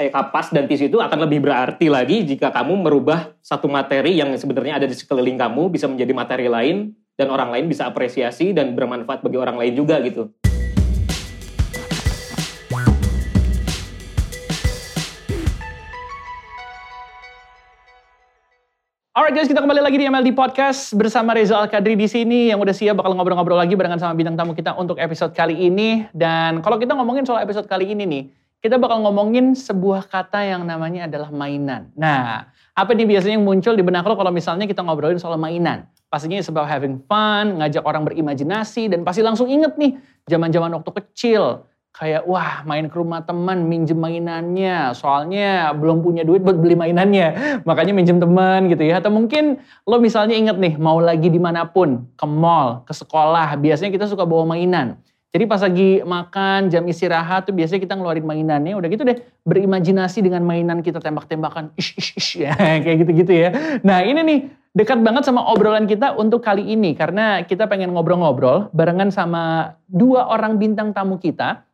kayak kapas dan tisu itu akan lebih berarti lagi jika kamu merubah satu materi yang sebenarnya ada di sekeliling kamu bisa menjadi materi lain dan orang lain bisa apresiasi dan bermanfaat bagi orang lain juga gitu. Alright guys, kita kembali lagi di MLD Podcast bersama Reza Al-Kadri di sini yang udah siap bakal ngobrol-ngobrol lagi barengan sama bintang tamu kita untuk episode kali ini. Dan kalau kita ngomongin soal episode kali ini nih, kita bakal ngomongin sebuah kata yang namanya adalah mainan. Nah, apa nih biasanya yang muncul di benak lo kalau misalnya kita ngobrolin soal mainan? Pastinya about having fun, ngajak orang berimajinasi, dan pasti langsung inget nih zaman-zaman waktu kecil. Kayak wah main ke rumah teman minjem mainannya. Soalnya belum punya duit buat beli mainannya. Makanya minjem teman gitu ya. Atau mungkin lo misalnya inget nih mau lagi di mana pun ke mall ke sekolah biasanya kita suka bawa mainan jadi pas lagi makan jam istirahat tuh biasanya kita ngeluarin mainannya udah gitu deh berimajinasi dengan mainan kita tembak-tembakan ish ish ish ya kayak gitu-gitu ya nah ini nih dekat banget sama obrolan kita untuk kali ini karena kita pengen ngobrol-ngobrol barengan sama dua orang bintang tamu kita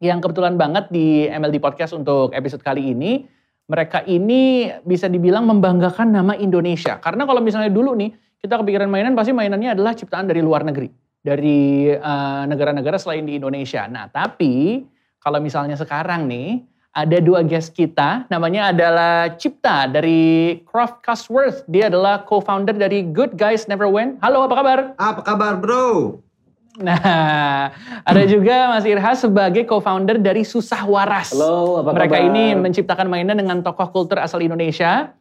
yang kebetulan banget di MLD Podcast untuk episode kali ini. Mereka ini bisa dibilang membanggakan nama Indonesia. Karena kalau misalnya dulu nih, kita kepikiran mainan, pasti mainannya adalah ciptaan dari luar negeri. Dari uh, negara-negara selain di Indonesia. Nah tapi kalau misalnya sekarang nih, ada dua guest kita, namanya adalah Cipta dari Craft Castworth. Dia adalah co-founder dari Good Guys Never Win. Halo, apa kabar? Apa kabar bro? Nah, ada juga Mas Irhas sebagai co-founder dari Susah Waras. Halo, apa Mereka kabar? ini menciptakan mainan dengan tokoh kultur asal Indonesia.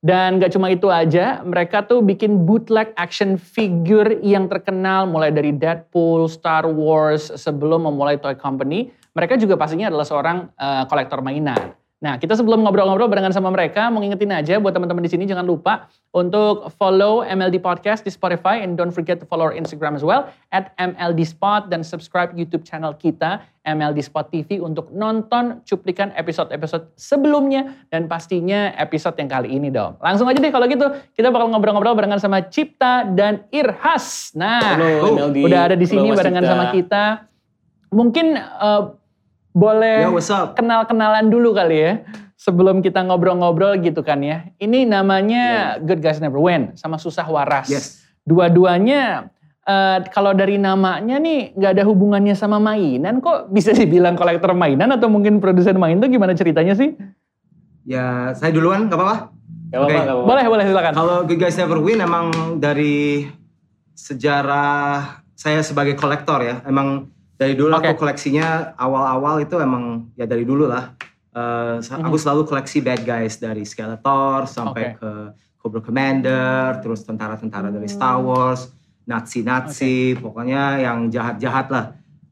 Dan gak cuma itu aja, mereka tuh bikin bootleg action figure yang terkenal mulai dari Deadpool, Star Wars, sebelum memulai toy company. Mereka juga pastinya adalah seorang uh, kolektor mainan. Nah, kita sebelum ngobrol-ngobrol barengan sama mereka, mau ngingetin aja buat teman-teman di sini jangan lupa untuk follow MLD Podcast di Spotify and don't forget to follow our Instagram as well at MLD Spot dan subscribe YouTube channel kita MLD Spot TV untuk nonton cuplikan episode-episode sebelumnya dan pastinya episode yang kali ini dong. Langsung aja deh kalau gitu kita bakal ngobrol-ngobrol barengan sama Cipta dan Irhas. Nah, Halo, MLD. udah ada di Halo, sini Mas barengan Cipta. sama kita. Mungkin uh, boleh Yo, what's up? kenal-kenalan dulu kali ya. Sebelum kita ngobrol-ngobrol gitu kan ya. Ini namanya Good Guys Never Win sama Susah Waras. Yes. Dua-duanya eh, kalau dari namanya nih nggak ada hubungannya sama mainan kok bisa dibilang kolektor mainan atau mungkin produsen mainan tuh gimana ceritanya sih? Ya saya duluan nggak apa-apa. Gak gak apa-apa. Boleh, boleh silakan. Kalau Good Guys Never Win emang dari sejarah saya sebagai kolektor ya. Emang dari dulu Oke. aku koleksinya awal-awal itu emang ya dari dulu lah. Eh, sa- Aku selalu koleksi bad guys dari Skeletor sampai Oke. ke Cobra Commander, terus tentara-tentara dari Star Wars, Nazi-Nazi, pokoknya yang jahat-jahat lah.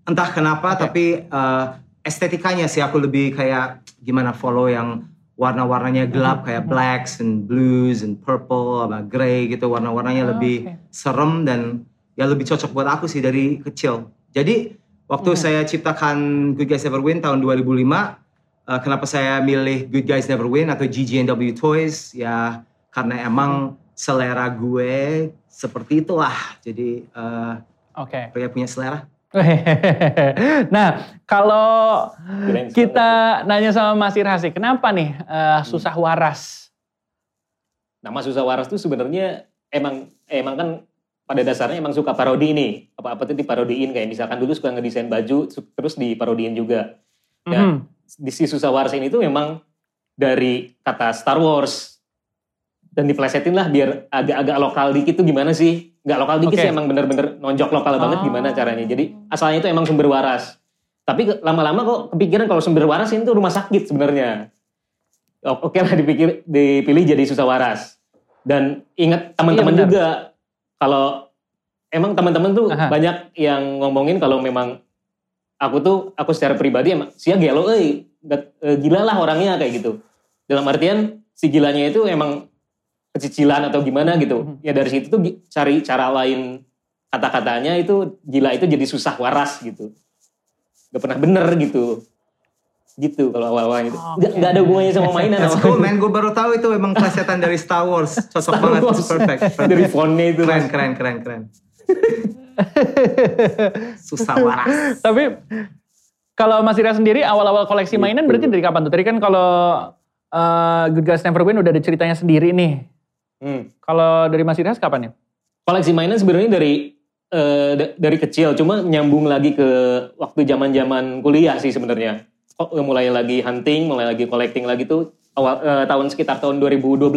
Entah kenapa, Oke. tapi eh, estetikanya sih aku lebih kayak gimana follow yang warna-warnanya gelap kayak blacks and blues and purple sama gray gitu warna-warnanya Ah, lebih oke. serem dan ya lebih cocok buat aku sih dari kecil. Jadi waktu Hmm. saya ciptakan Good Guys Never Win tahun 2005, eh, kenapa saya milih Good Guys Never Win atau GGNW Toys ya karena emang selera gue seperti itulah. Jadi eh, Oke. pria punya selera. nah, kalau kita nanya sama Mas Irhas sih, kenapa nih eh, susah waras? Nama Susah Waras tuh sebenarnya emang emang kan pada dasarnya emang suka parodi nih. Apa-apa tuh diparodiin kayak misalkan dulu suka ngedesain baju terus diparodiin juga. Dan Mhm. di si Susah Waras ini tuh memang dari kata Star Wars dan diplesetin lah biar agak-agak lokal dikit tuh gimana sih? Nggak lokal dikit Oke. sih emang bener-bener nonjok lokal banget Oh. gimana caranya. Jadi asalnya itu emang sumber waras. Tapi lama-lama kok kepikiran kalau sumber waras ini tuh rumah sakit sebenarnya. Oke lah dipikir dipilih jadi susah waras. Dan ingat teman-teman Iya, juga kalau emang teman-teman tuh Aha. banyak yang ngomongin kalau memang aku tuh aku secara pribadi emang sia gelo euy eh, gila lah orangnya kayak gitu. Dalam artian si gilanya itu emang kecicilan atau gimana gitu. Mhm. Ya dari situ tuh cari cara lain kata-katanya itu gila itu jadi susah waras gitu. Gak pernah bener gitu. Gitu kalau awal-awal itu. Oke. Nggak, nggak ada hubungannya sama mainan. That's sama- cool man, gue baru tahu itu emang plesetan dari Star Wars. Cocok Star banget, Wars. perfect. perfect. Dari fontnya itu. Keren, Mas. keren, keren, keren. Susah waras. Tapi Kalau Mas Ira sendiri awal-awal koleksi mainan Gitu. berarti dari kapan tuh? Tadi kan kalau eh, Good Guys Never Win udah ada ceritanya sendiri nih. Hmm. Kalau dari Mas Ira kapan ya? Koleksi mainan sebenarnya dari eh, da- dari kecil, cuma nyambung lagi ke waktu zaman-zaman kuliah sih sebenarnya. Kok eh, mulai lagi hunting, mulai lagi collecting lagi tuh awal eh, tahun sekitar tahun 2012.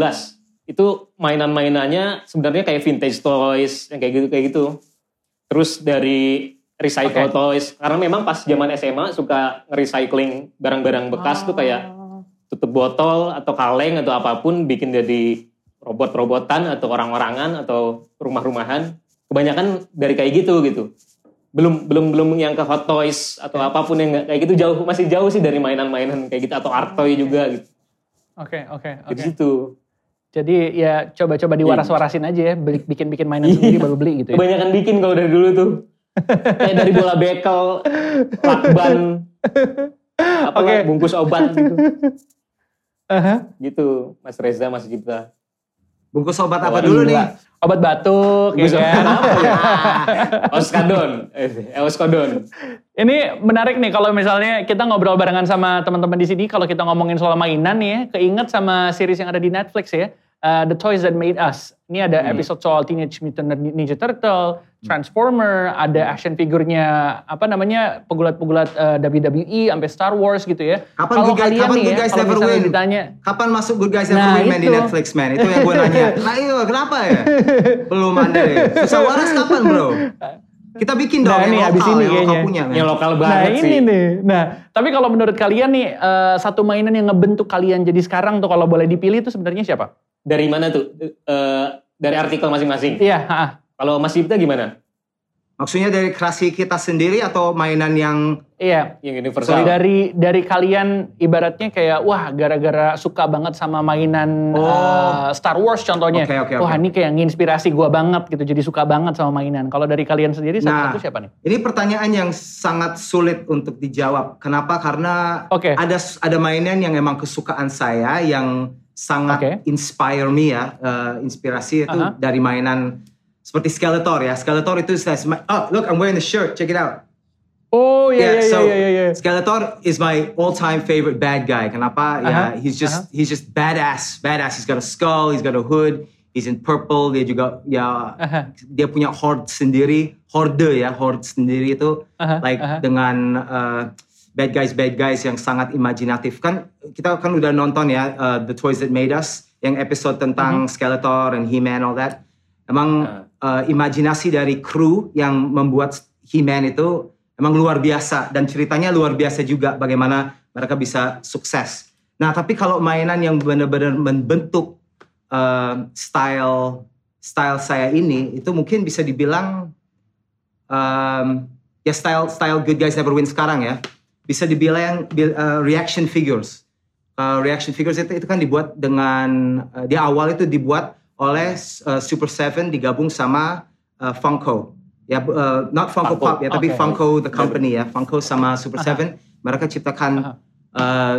Itu mainan-mainannya sebenarnya kayak vintage toys yang kayak gitu kayak gitu. Terus dari recycle Oke. toys karena memang pas zaman SMA suka nge-recycling barang-barang bekas tuh kayak tutup botol atau kaleng atau apa pun bikin jadi robot-robotan atau orang-orangan atau rumah-rumahan kebanyakan dari kayak gitu gitu belum belum belum yang ke hot toys atau apa pun yang nggak kayak gitu. Jauh masih jauh sih dari mainan-mainan kayak gitu atau art toy juga gitu. Oke, oke, oke. gitu. Gitu Jadi ya coba-coba diwaras-warasin aja ya, bikin-bikin mainan sendiri baru beli gitu ya. kebanyakan bikin kalau dari dulu tuh. Kayak dari bola bekel lakban apa Oke. bungkus obat gitu. Aha. gitu Mas Reza Mas Cipta Bungkus obat apa Oh, dulu nih? Obat batuk, ya kan? apa ya? Oskadon eh Oskodon Ini menarik nih kalau misalnya kita ngobrol barengan sama teman-teman di sini kalau kita ngomongin soal mainan nih ya, keinget sama series yang ada di Netflix ya, uh, The Toys That Made Us. Ini ada Hmm. episode soal Teenage Mutant Ninja Turtle, Transformer, ada action figurnya apa namanya pegulat-pegulat uh, WWE sampai Star Wars gitu ya. Kapan Kalau Good Guys- kalian kapan nih Good ya, Guys kalau Never Win? ditanya, Kapan masuk Good Guys Never Nah, Win man di. Netflix man? Itu yang gue nanya. Nah iya kenapa ya? Belum ada ya. Susah waras kapan bro? Kita bikin dong Nah, yang ini lokal, abis ini yang lokal kayaknya. punya. man. yang lokal Nah banget ini sih nih. Nah tapi kalau menurut kalian nih eh, satu mainan yang ngebentuk kalian jadi sekarang tuh kalau boleh dipilih itu sebenarnya siapa? Dari mana tuh Eh, dari artikel masing-masing Iya. kalau Mas Cipta gimana Maksudnya dari kreasi kita sendiri atau mainan yang Iya. yang universal Dari dari kalian ibaratnya kayak wah gara-gara suka banget sama mainan Oh. eh, Star Wars contohnya. Oke, oke, wah oke. ini kayak nginspirasi gua banget gitu. Jadi suka banget sama mainan. Kalau dari kalian sendiri Nah. siapa nih? ini pertanyaan yang sangat sulit untuk dijawab. Kenapa? Karena Oke. ada ada mainan yang emang kesukaan saya yang sangat Oke. inspire me ya, eh, inspirasi itu Aha. dari mainan seperti Skeletor ya. Skeletor itu saya oh look I'm wearing the shirt, check it out. Oh iya Yeah, iya so iya iya. iya. Skeletor is my all-time favorite bad guy. Kenapa? Ya, Aha, he's just he's just badass, badass. He's got a skull, he's got a hood, he's in purple. Dia juga ya Aha. dia punya horde sendiri, horde ya, horde sendiri itu Aha, like aha. dengan uh, bad guys bad guys yang sangat imajinatif. Kan kita kan udah nonton ya uh, The Toys That Made Us yang episode tentang Mhm. Skeletor and He-Man all that. Emang uh, imajinasi dari kru yang membuat He-Man itu emang luar biasa dan ceritanya luar biasa juga bagaimana mereka bisa sukses. Nah, tapi kalau mainan yang benar-benar membentuk uh, style style saya ini itu mungkin bisa dibilang um, ya style style Good Guys Never Win sekarang ya. Bisa dibilang bil- uh, reaction figures. Uh, reaction figures itu itu kan dibuat dengan uh, dia awal itu dibuat oleh uh, Super Seven digabung sama uh, Funko. Ya uh, not Funko, Funko, Pop ya, tapi oke. Funko the company ya. Funko sama Super. Seven mereka ciptakan Aha. uh,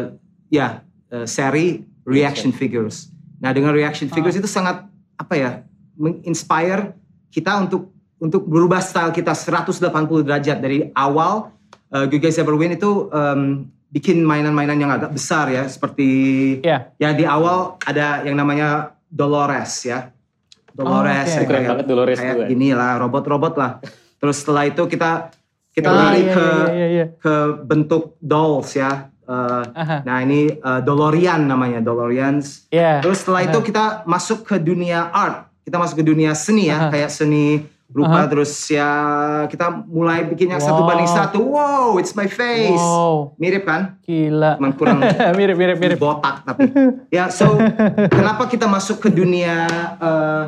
ya uh, seri reaction figures. Nah, dengan reaction figures itu sangat apa ya? menginspire kita untuk untuk berubah style kita 180 derajat dari awal uh, Good Guys Ever Win itu um, bikin mainan-mainan yang agak besar ya seperti Iya. ya di awal ada yang namanya Dolores ya. Dolores Oh, Keren kayak, banget Dolores kayak tuh, ya. gini lah robot-robot lah. Terus setelah itu kita kita Ah, lari iya, ke iya, iya, iya. ke bentuk dolls ya. Uh, Aha. nah ini uh, Dolorian namanya Dolorians. Iya. Terus setelah itu kita masuk ke dunia art. Kita masuk ke dunia seni ya, Aha. kayak seni rupa Aha. terus ya kita mulai bikin yang satu Wow. banding satu. Wow, it's my face. Wow, Mirip kan? gila. Cuman kurang mirip mirip mirip. botak tapi. Ya, so kenapa kita masuk ke dunia eh,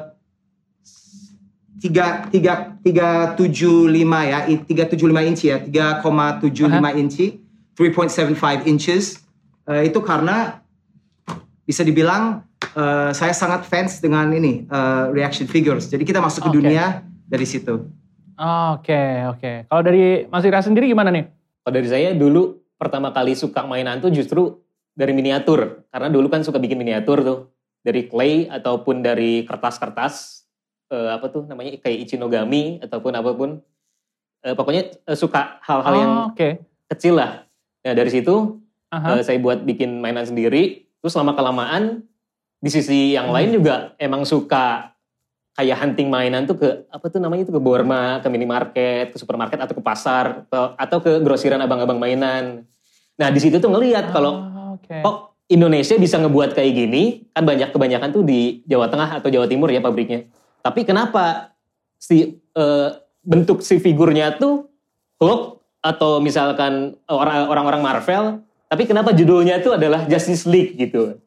tiga tiga tiga tujuh lima ya, tiga tujuh lima inci ya, tiga koma tujuh lima inci, 3.75 inches. Eh, itu karena bisa dibilang eh, saya sangat fans dengan ini eh, reaction figures. Jadi kita masuk ke Oke. dunia dari situ. Oke oke. Kalau dari Mas Ira sendiri gimana nih? Kalau dari saya dulu pertama kali suka mainan tuh justru dari miniatur. Karena dulu kan suka bikin miniatur tuh. Dari clay ataupun dari kertas-kertas. eh, apa tuh namanya kayak Ichinogami ataupun apa pun. Eh, pokoknya eh, suka hal-hal yang Oh, Oke. kecil lah. Nah dari situ Aha. eh, saya buat bikin mainan sendiri. Terus lama kelamaan di sisi yang Hmm. lain juga emang suka kayak hunting mainan tuh ke apa tuh namanya tuh ke Borma, ke minimarket, ke supermarket atau ke pasar ke- atau ke grosiran abang-abang mainan. Nah di situ tuh ngelihat kalau Ah, oke. kok Indonesia bisa ngebuat kayak gini kan banyak kebanyakan tuh di Jawa Tengah atau Jawa Timur ya pabriknya. Tapi kenapa si eh, bentuk si figurnya tuh Hulk atau misalkan orang- orang-orang Marvel, tapi kenapa judulnya tuh adalah Justice League gitu?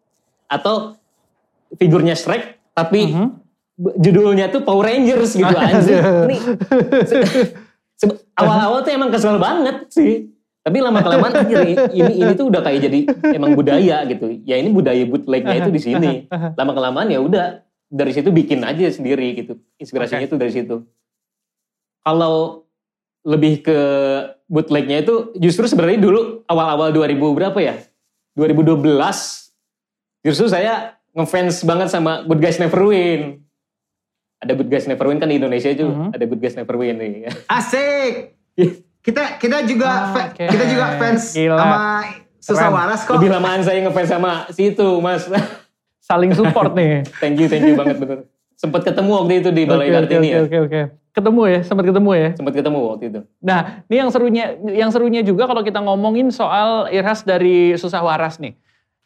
Atau figurnya Shrek tapi Mhm. b- judulnya tuh Power Rangers gitu anjir. Ini se- awal-awal tuh emang kesel banget sih. Tapi lama kelamaan anjir ini ini tuh udah kayak jadi emang budaya gitu. Ya ini budaya bootlegnya itu di sini. Lama kelamaan ya udah dari situ bikin aja sendiri gitu. Inspirasinya itu dari situ. Kalau lebih ke bootlegnya itu justru sebenarnya dulu awal-awal 2000 berapa ya? 2012 justru saya ngefans banget sama Good Guys Never Win. Ada Good Guys Never Win kan di Indonesia itu Mhm. ada Good Guys Never Win nih. Asik. Kita kita juga Ah, fa- oke. kita juga fans Gila. sama Susah. Waras kok. Lebih lamaan saya ngefans sama si itu, Mas. Saling support nih. thank you, thank you banget bener. Sempat ketemu waktu itu di Balai oke, Kartini oke, ya. oke, oke. Ketemu ya, sempat ketemu ya. Sempat ketemu waktu itu. Nah, ini yang serunya yang serunya juga kalau kita ngomongin soal Irhas dari Susah Waras nih.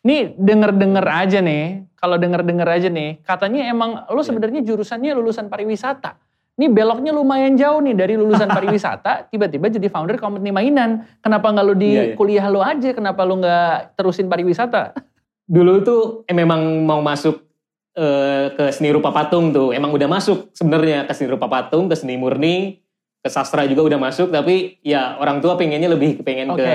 Nih denger-denger aja nih, kalau denger-denger aja nih, katanya emang Iya. lu sebenarnya jurusannya lulusan pariwisata. Nih beloknya lumayan jauh nih dari lulusan pariwisata, tiba-tiba jadi founder company mainan. Kenapa nggak lu di Iya, iya. kuliah lu aja? Kenapa lu nggak terusin pariwisata? Dulu tuh eh, memang mau masuk eh, ke seni rupa patung tuh. Emang udah masuk sebenarnya ke seni rupa patung, ke seni murni, ke sastra juga udah masuk. Tapi ya orang tua pengennya lebih pengen Oke. ke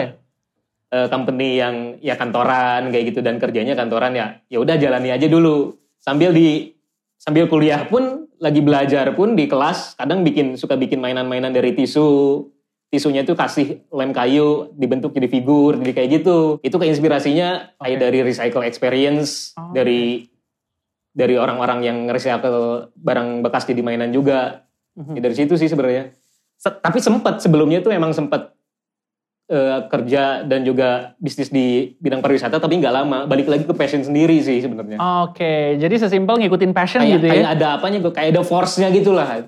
eh, company yang ya kantoran kayak gitu dan kerjanya kantoran ya ya udah jalani aja dulu sambil di sambil kuliah pun lagi belajar pun di kelas kadang bikin suka bikin mainan-mainan dari tisu tisunya itu kasih lem kayu dibentuk jadi figur jadi kayak gitu itu keinspirasinya kayak Oke. dari recycle experience Oh, dari dari orang-orang yang recycle barang bekas jadi mainan juga Mhm. Ya, dari situ sih sebenarnya. Se- tapi sempat sebelumnya tuh emang sempat eh, kerja dan juga bisnis di bidang pariwisata tapi nggak lama. Balik lagi ke passion sendiri sih sebenarnya. Oke, jadi sesimpel ngikutin passion kayak gitu ya. kayak ada apanya gue kayak ada force-nya gitu lah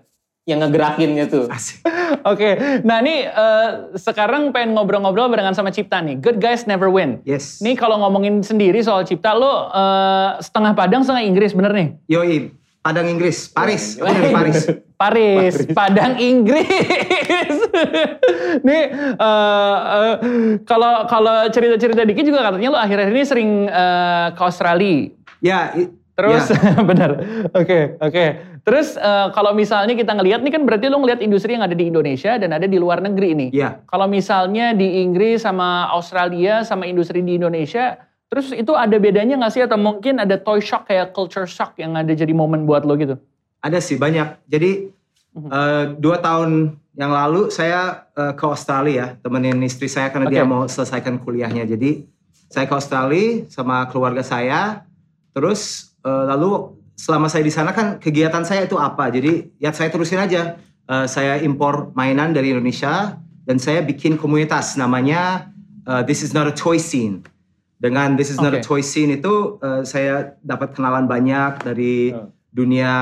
yang ngegerakinnya tuh. Asik. Oke, nah ini eh, sekarang pengen ngobrol-ngobrol barengan sama Cipta nih. Good guys never win. Yes. Nih kalau ngomongin sendiri soal Cipta, lo eh, setengah Padang, setengah Inggris, bener nih? Yoi, Padang Inggris, Paris. Yoi. Paris. Paris, Padang, Inggris. nih eh, eh, kalau kalau cerita-cerita dikit juga katanya lo akhir-akhir ini sering eh, ke Australia. Ya, i- Terus ya. benar. Oke, oke. Terus eh, kalau misalnya kita ngelihat nih kan berarti lo ngelihat industri yang ada di Indonesia dan ada di luar negeri nih. Ya, Kalau misalnya di Inggris sama Australia sama industri di Indonesia, terus itu ada bedanya nggak sih atau mungkin ada toy shock kayak culture shock yang ada jadi momen buat lo gitu? Ada sih banyak. Jadi Mhm. eh, dua tahun yang lalu saya eh, ke Australia, temenin istri saya karena dia Oke. mau selesaikan kuliahnya. Jadi saya ke Australia sama keluarga saya. Terus eh, lalu selama saya di sana kan kegiatan saya itu apa? Jadi ya saya terusin aja. Eh, saya impor mainan dari Indonesia dan saya bikin komunitas namanya eh, This is not a toy scene. Dengan This is not a Oke. toy scene itu eh, saya dapat kenalan banyak dari Hmm. Dunia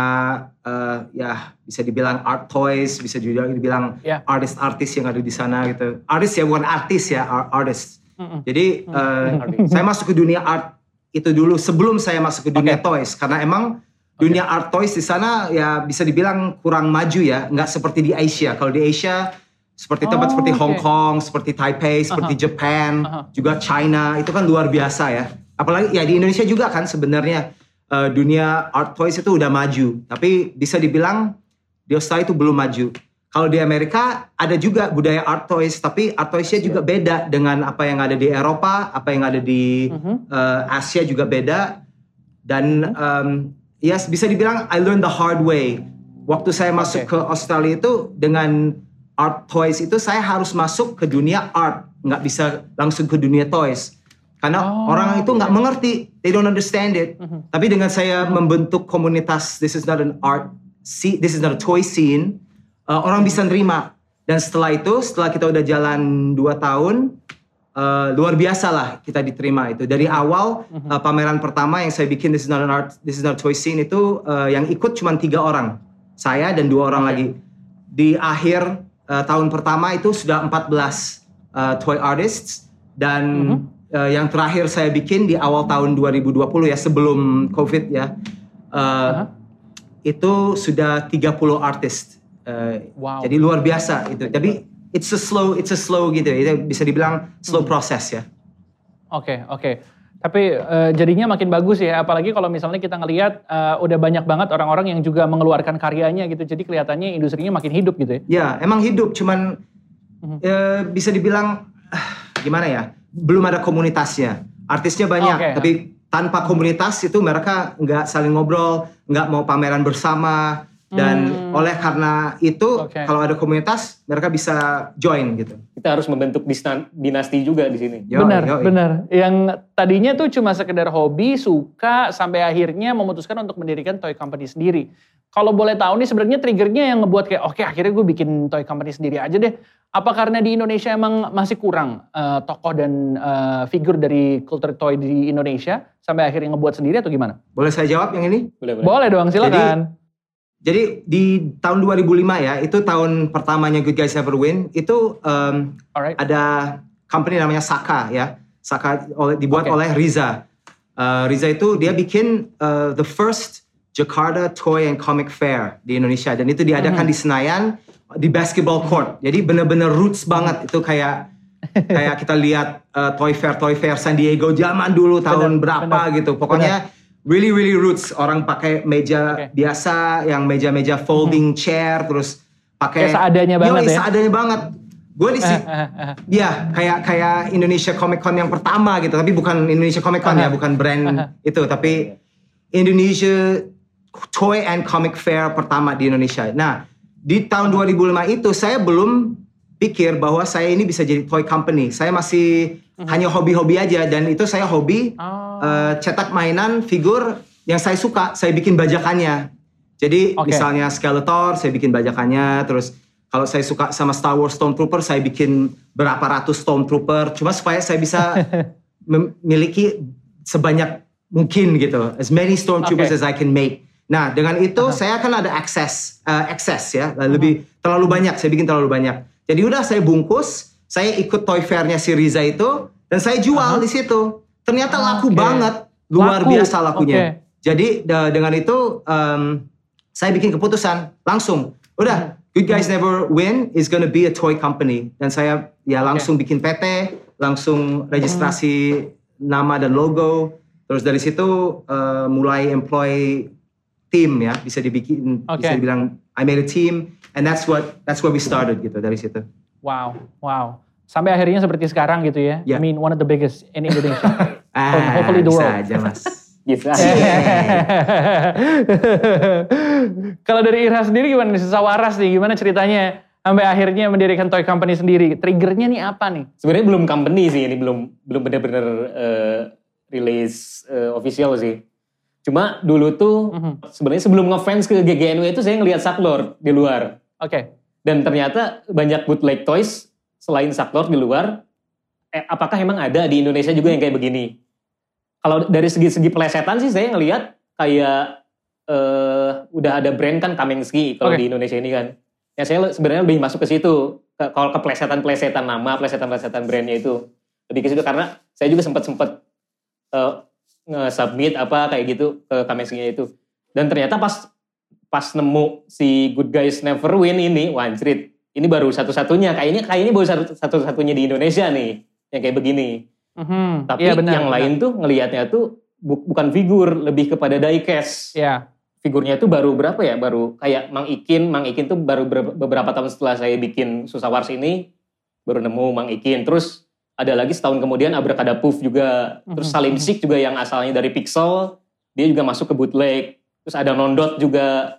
eh, ya bisa dibilang art toys, bisa juga dibilang Ya. artis-artis yang ada di sana gitu. Artis ya bukan artis ya, ar- artist. Mm-mm. Jadi eh, saya masuk ke dunia art itu dulu sebelum saya masuk ke dunia Oke. toys karena emang dunia art toys di sana ya bisa dibilang kurang maju ya, nggak seperti di Asia. Kalau di Asia seperti tempat Oh, seperti oke. Hong Kong, seperti Taipei, seperti Japan, Aha. juga China itu kan luar biasa ya. Apalagi ya di Indonesia juga kan sebenarnya eh, dunia art toys itu udah maju, tapi bisa dibilang di Australia itu belum maju. Kalau di Amerika ada juga budaya art toys, tapi art toysnya juga beda dengan apa yang ada di Eropa, apa yang ada di eh, Asia juga beda. Dan em, ya bisa dibilang I learned the hard way. Waktu saya masuk Oke. ke Australia itu dengan art toys itu saya harus masuk ke dunia art, nggak bisa langsung ke dunia toys. Karena Oh, orang itu nggak oke. mengerti, they don't understand it. Mhm. Tapi dengan saya membentuk komunitas this is not an art scene, this is not a toy scene, uh, orang bisa nerima. Dan setelah itu, setelah kita udah jalan 2 tahun, uh, luar biasa lah kita diterima itu. Dari awal uh, pameran pertama yang saya bikin this is not an art this is not a toy scene itu uh, yang ikut cuma tiga orang. Saya dan dua orang lagi. Di akhir uh, tahun pertama itu sudah 14 uh, toy artists dan uh, yang terakhir saya bikin di awal tahun 2020 ya sebelum covid ya uh, itu sudah 30 artis Uh, Wow. jadi luar biasa itu tapi it's a slow it's a slow gitu itu bisa dibilang slow process ya Oke, oke. Tapi eh, jadinya makin bagus ya, apalagi kalau misalnya kita ngelihat eh, udah banyak banget orang-orang yang juga mengeluarkan karyanya gitu. Jadi kelihatannya industrinya makin hidup gitu ya. Ya, emang hidup, cuman eh, bisa dibilang ah, gimana ya? Belum ada komunitasnya. Artisnya banyak, Oke. tapi tanpa komunitas itu mereka nggak saling ngobrol, nggak mau pameran bersama, dan oleh karena itu Oke. kalau ada komunitas mereka bisa join gitu. Kita harus membentuk dinasti juga di sini. Yoi, benar, yoi. benar. Yang tadinya tuh cuma sekedar hobi, suka, sampai akhirnya memutuskan untuk mendirikan toy company sendiri. Kalau boleh tahu nih sebenarnya triggernya yang ngebuat kayak oke akhirnya gue bikin toy company sendiri aja deh. Apa karena di Indonesia emang masih kurang eh, tokoh dan eh, figur dari kultur toy di Indonesia sampai akhirnya ngebuat sendiri atau gimana? Boleh saya jawab yang ini? Boleh, boleh. Boleh dong, silakan. Jadi di tahun 2005 ya, itu tahun pertamanya Good Guys Ever Win, itu em, Alright. ada company namanya Saka ya. Saka oleh, dibuat Oke. oleh Riza. Eh, Riza itu dia bikin eh, the first Jakarta Toy and Comic Fair di Indonesia dan itu diadakan di Senayan di basketball court. Jadi bener-bener roots banget itu kayak kayak kita lihat eh, Toy Fair Toy Fair San Diego zaman dulu tahun berapa gitu. Pokoknya really really roots orang pakai meja Oke. biasa yang meja-meja folding chair terus pakai Kayak seadanya banget Yoi, ya. seadanya banget. Gue di si- Ya, kayak kayak Indonesia Comic Con yang pertama gitu, tapi bukan Indonesia Comic Con ya, bukan brand itu, tapi Indonesia Toy and Comic Fair pertama di Indonesia. Nah, di tahun 2005 itu saya belum pikir bahwa saya ini bisa jadi toy company. Saya masih hanya hobi-hobi aja dan itu saya hobi Oh. eh, cetak mainan figur yang saya suka, saya bikin bajakannya. Jadi Oke. misalnya Skeletor, saya bikin bajakannya, terus kalau saya suka sama Star Wars Stormtrooper, saya bikin berapa ratus Stormtrooper, cuma supaya saya bisa memiliki sebanyak mungkin gitu, as many Stormtroopers Oke. as I can make. Nah, dengan itu saya kan ada akses, eh, akses ya, lebih terlalu banyak, saya bikin terlalu banyak. Jadi udah saya bungkus, saya ikut toy fair-nya si Riza itu, dan saya jual di situ. Ternyata laku Oke. banget, luar Laku, biasa lakunya. oke. Jadi dengan itu em, saya bikin keputusan langsung. Udah, Good Guys Never Win is gonna be a toy company dan saya ya langsung bikin PT, langsung registrasi nama dan logo. Terus dari situ eh, mulai employ tim ya, bisa dibikin Oke. bisa dibilang I made a team and that's what that's where we started gitu dari situ. Wow, wow. Sampai akhirnya seperti sekarang gitu ya. I Ya. mean one of the biggest in Indonesia. Ah, hopefully the bisa world. aja mas. Gitu. Kalau dari Irha sendiri gimana nih? Susah waras nih, gimana ceritanya sampai akhirnya mendirikan toy company sendiri? Triggernya nih apa nih? Sebenarnya belum company sih ini belum belum benar-benar eh, rilis eh, official sih. Cuma dulu tuh Mhm. sebenarnya sebelum ngefans ke GGNW itu saya ngelihat Saklor di luar Oke, dan ternyata banyak bootleg toys selain Saklor di luar. Eh, apakah emang ada di Indonesia juga yang kayak begini? Kalau dari segi-segi pelesetan sih saya ngelihat kayak eh, udah ada brand kan Kamensky kalau Oke. di Indonesia ini kan. Ya saya sebenarnya lebih masuk ke situ. Kalau ke pelesetan-pelesetan nama, pelesetan-pelesetan brandnya itu lebih ke situ karena saya juga sempat sempat eh, nge-submit apa kayak gitu ke Kamensky itu. Dan ternyata pas pas nemu si Good Guys Never Win ini, wah anjrit, ini baru satu-satunya. Kayaknya kayaknya baru satu- satu-satunya di Indonesia nih yang kayak begini. Mhm. Tapi Iya, benar, yang benar. lain tuh ngelihatnya tuh bu- bukan figur, lebih kepada diecast. ya, Figurnya itu baru berapa ya? Baru kayak Mang Ikin, Mang Ikin tuh baru ber- beberapa tahun setelah saya bikin Susah Wars ini baru nemu Mang Ikin. Terus ada lagi setahun kemudian Abracadapuf juga. Terus Mhm. Salim Sik juga yang asalnya dari Pixel, dia juga masuk ke bootleg. Terus ada Nondot juga.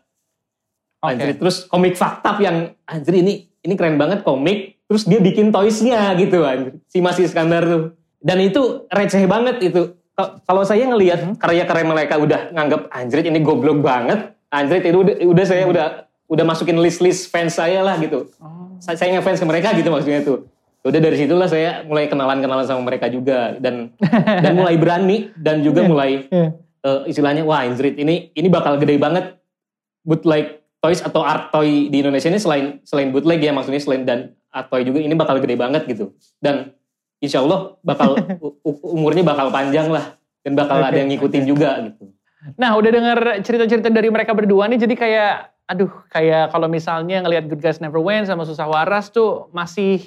Oke. Anjir, terus komik faktab yang anjir ini ini keren banget komik. Terus dia bikin toysnya gitu anjir. Si Mas Iskandar tuh. Dan itu receh banget itu. Ka- Kalau saya ngelihat Mhm. karya-karya mereka udah nganggap anjrit ini goblok banget. Anjrit itu udah, udah saya Mhm. udah udah masukin list-list fans saya lah gitu. Oh. Saya, saya ngefans ke mereka gitu maksudnya tuh. udah dari situlah saya mulai kenalan-kenalan sama mereka juga dan dan mulai berani dan juga mulai Iya. Eh, istilahnya wah Inzrit ini ini bakal gede banget bootleg toys atau art toy di Indonesia ini selain selain bootleg ya maksudnya selain dan art toy juga ini bakal gede banget gitu dan insya Allah bakal umurnya bakal panjang lah dan bakal Oke, ada yang ngikutin juga gitu. Nah, udah denger cerita-cerita dari mereka berdua nih, jadi kayak, aduh, kayak kalau misalnya ngelihat Good Guys Never Win sama Susah Waras tuh masih,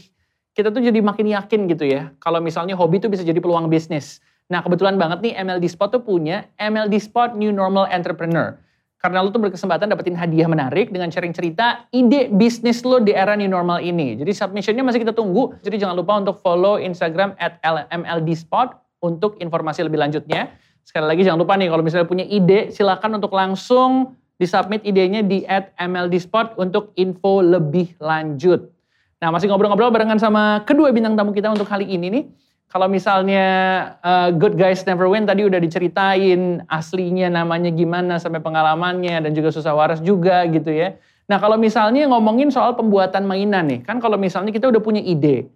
kita tuh jadi makin yakin gitu ya, kalau misalnya hobi tuh bisa jadi peluang bisnis. Nah, kebetulan banget nih MLD Spot tuh punya MLD Spot New Normal Entrepreneur. Karena lo tuh berkesempatan dapetin hadiah menarik dengan sharing cerita ide bisnis lo di era new normal ini. Jadi submissionnya masih kita tunggu. Jadi jangan lupa untuk follow Instagram at MLD Spot untuk informasi lebih lanjutnya. Sekali lagi jangan lupa nih kalau misalnya punya ide silakan untuk langsung disubmit idenya di at MLD Spot untuk info lebih lanjut. Nah masih ngobrol-ngobrol barengan sama kedua bintang tamu kita untuk kali ini nih. Kalau misalnya uh, Good Guys Never Win tadi udah diceritain aslinya namanya gimana sampai pengalamannya dan juga susah waras juga gitu ya. Nah kalau misalnya ngomongin soal pembuatan mainan nih, kan kalau misalnya kita udah punya ide,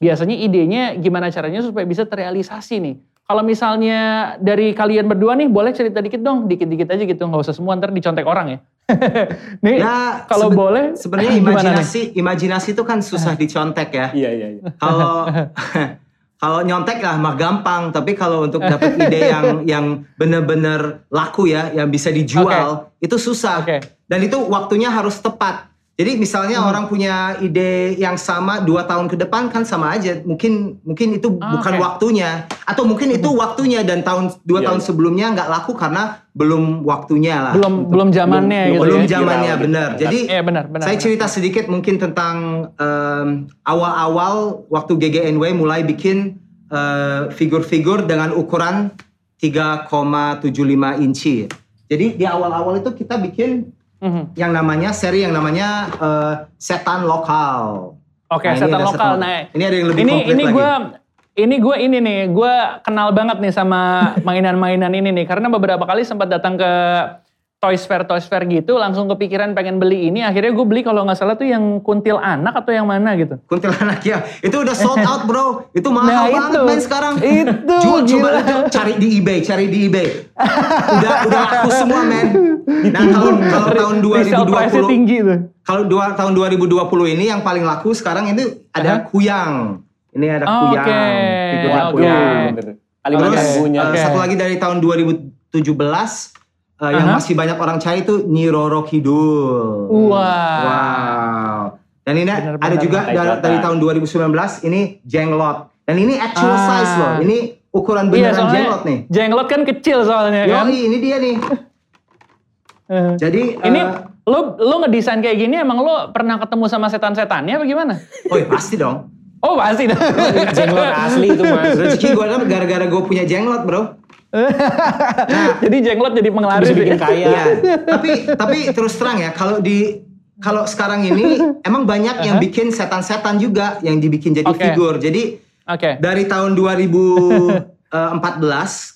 biasanya idenya gimana caranya supaya bisa terrealisasi nih. Kalau misalnya dari kalian berdua nih, boleh cerita dikit dong, dikit-dikit aja gitu, nggak usah semua ntar dicontek orang ya. nih, Ya, kalau sebe- boleh, Sebenarnya imajinasi imajinasi itu kan susah dicontek ya. Iya iya. iya. Kalau kalau nyontek lah mah gampang, tapi kalau untuk dapat ide yang yang benar-benar laku ya, yang bisa dijual, itu susah. Oke. Dan itu waktunya harus tepat. Jadi misalnya Hmm. orang punya ide yang sama dua tahun ke depan kan sama aja. Mungkin mungkin itu Ah, bukan oke. waktunya, atau mungkin itu waktunya dan tahun dua Iya, tahun iya. sebelumnya nggak laku karena belum waktunya lah. belum belum zamannya belum- gitu belum ya. zamannya gitu. benar. Jadi Iya benar, benar. saya benar. cerita sedikit mungkin tentang em, awal-awal waktu GGNW mulai bikin eh, figur-figur dengan ukuran 3,75 inci. Jadi di awal-awal itu kita bikin Mhm. yang namanya seri yang namanya eh, setan lokal. Oke, Nah, ini setan lokal. setan- Nah, ini ada yang lebih ini komplit ini lagi. gue ini gue ini nih, gue kenal banget nih sama mainan-mainan ini nih karena beberapa kali sempat datang ke Toys Fair Toys Fair gitu, langsung kepikiran pengen beli ini. Akhirnya gue beli kalau nggak salah tuh yang kuntil anak atau yang mana gitu. Kuntilanak ya, itu udah sold out bro. Itu mahal Nah, banget itu. men sekarang. Itu, Jual, coba itu cari di eBay, cari di eBay. udah udah laku semua men. Nah kalau kalau tahun Resale price-nya 2020 tinggi tuh. Kalau dua, tahun 2020 ini yang paling laku sekarang ini ada Hah? kuyang. Ini ada Oh, kuyang. oke. Figurnya Oke. kuyang. Bener. Kalimat Terus punya. eh, satu lagi dari tahun 2017 eh, yang masih banyak orang cari itu Nyi Roro Kidul. Wah. Wow. Dan ini Bener-bener ada juga dari, dari tahun 2019 ini jenglot. Dan ini actual Ah. size loh. Ini ukuran Iya, beneran soalnya jenglot nih. jenglot kan kecil soalnya kan. Yoi, ini dia nih. Eh. Jadi Ini eh, lo lo ngedesain kayak gini emang lo pernah ketemu sama setan-setannya apa gimana? oh iya, pasti dong. Oh pasti. Jenglot asli itu mas. Rezeki gue kan gara-gara gue punya jenglot bro. jadi jenglot jadi penglaris. Bisa bikin ya? kaya. Iya. tapi tapi terus terang ya kalau di kalau sekarang ini emang banyak yang bikin setan-setan juga yang dibikin jadi Oke. figur. Jadi Oke. dari tahun 2014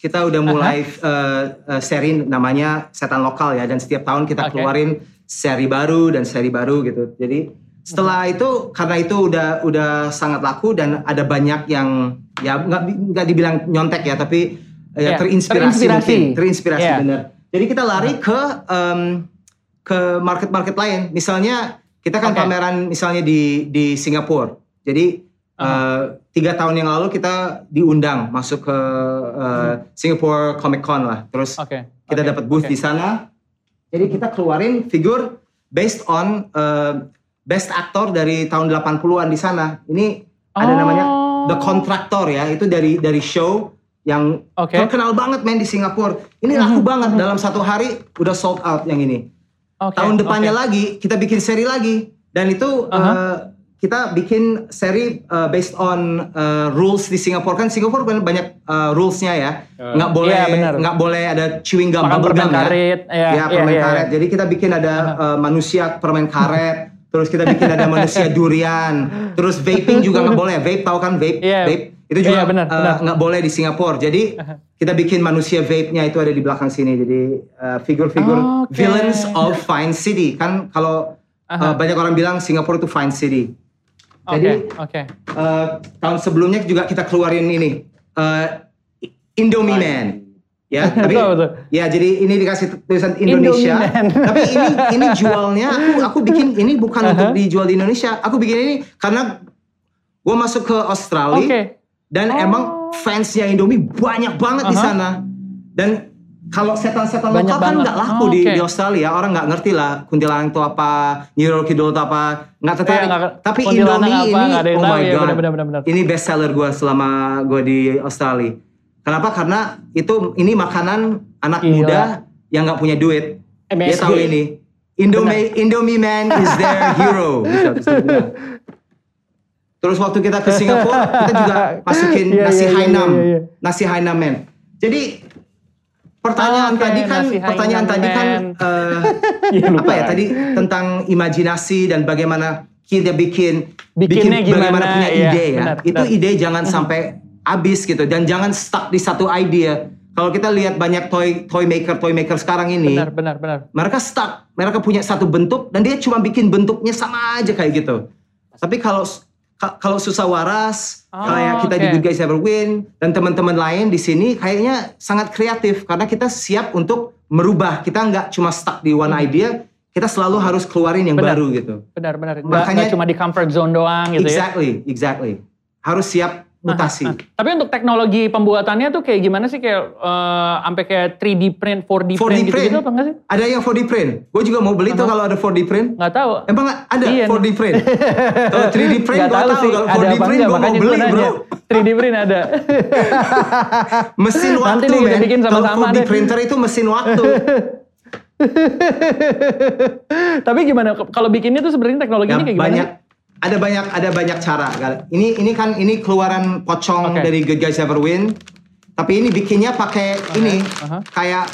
kita udah mulai eh, eh, seri namanya setan lokal ya dan setiap tahun kita Oke. keluarin seri baru dan seri baru gitu. Jadi setelah itu karena itu udah udah sangat laku dan ada banyak yang ya nggak nggak dibilang nyontek ya tapi ya Ya, terinspirasi, terinspirasi. mungkin terinspirasi Ya. bener. Jadi kita lari ke em, ke market-market lain. Misalnya kita kan Oke. pameran misalnya di di Singapura. Jadi Uh-huh. eh, tiga tahun yang lalu kita diundang masuk ke eh, Singapore Comic Con lah. Terus Oke. kita oke, dapat booth oke. di sana. Jadi kita keluarin figur based on eh, best actor dari tahun 80-an di sana. Ini ada Oh. namanya The Contractor ya. Itu dari dari show yang Oke. terkenal banget men di Singapura. Ini laku banget dalam satu hari udah sold out yang ini. Oke, Tahun depannya oke. lagi kita bikin seri lagi dan itu Aha. eh, kita bikin seri eh, based on eh, rules di Singapura kan Singapura banyak banyak eh, rulesnya ya nggak boleh Iya, benar. nggak boleh ada chewing gum Makan permen gum ya karet. Iya, ya iya, permen iya, karet iya. jadi kita bikin ada eh, manusia permen karet terus kita bikin ada manusia durian terus vaping juga nggak boleh vape tahu kan vape Iya. vape itu juga Iya, benar, eh, nggak boleh di Singapura jadi kita bikin manusia vape-nya itu ada di belakang sini jadi eh, figur-figur Oke. villains of fine city kan kalau eh, banyak orang bilang Singapura itu fine city Jadi oke. eh, tahun sebelumnya juga kita keluarin ini eh, Indomie Man. Ya, tapi Betul, betul. ya jadi ini dikasih tulisan Indonesia. Indomie tapi ini ini jualnya aku aku bikin ini bukan untuk dijual di Indonesia. Aku bikin ini karena gue masuk ke Australia Oke. Dan Oh. emang fansnya Indomie banyak banget di Aha. sana. Dan kalau setan-setan lokal kan banget. nggak laku Oh, di, oke. di Australia. Orang nggak ngerti lah kuntilanak itu apa, Nyirol Kidul itu apa, nggak tertarik. Nggak- Tapi Indomie apa, ini, ada oh my ya, god, benar, benar, benar. ini best seller gue selama gue di Australia. Kenapa? Karena itu ini makanan anak Gila. muda yang nggak punya duit. Dia MSG. tahu ini. Indomie Indomie man is their hero. Bisa, bisa dibilang. Terus waktu kita ke Singapura, kita juga masukin Iya, nasi iya, iya, Hainam, iya, iya. nasi Hainam man. Jadi pertanyaan Oke, tadi kan, nasi pertanyaan Hainam tadi kan Man. lupa. apa ya tadi tentang imajinasi dan bagaimana kita bikin Bikinnya bikin bagaimana gimana, punya iya, ide ya. benar, itu benar. ide jangan sampai habis gitu dan jangan stuck di satu idea. Kalau kita lihat banyak toy toy maker toy maker sekarang ini, Benar, benar, benar. mereka stuck, mereka punya satu bentuk dan dia cuma bikin bentuknya sama aja kayak gitu. Tapi kalau ka- kalau susah waras, Oh, kayak kita di oke. Good Guys Ever Win dan teman-teman lain di sini kayaknya sangat kreatif karena kita siap untuk merubah. Kita nggak cuma stuck di one idea, kita selalu harus keluarin yang Hmm. Benar. baru gitu. Benar, benar. Makanya- cuma di comfort zone doang gitu ya. exactly, exactly. Harus siap mutasi. Nah, tapi untuk teknologi pembuatannya tuh kayak gimana sih kayak eh, sampai kayak 3D print, 4D, 4D print gitu, print. apa enggak sih? Ada yang 4D print. Gue juga mau beli tuh kalau ada 4D print. Nggak tahu. Emang ada Iya, 4D print? Kalau 3D print gue tahu sih Kalau ada 4D apa print gue mau beli bro. 3D print ada. Mesin Nanti waktu kita men. bikin Kalau sama-sama 4D deh. printer itu mesin waktu. Tapi gimana kalau bikinnya tuh sebenarnya teknologinya Ya, kayak gimana? banyak ada banyak ada banyak cara. Ini ini kan ini keluaran pocong Oke. dari Good Guys Ever Win. Tapi ini bikinnya pakai ini aha. kayak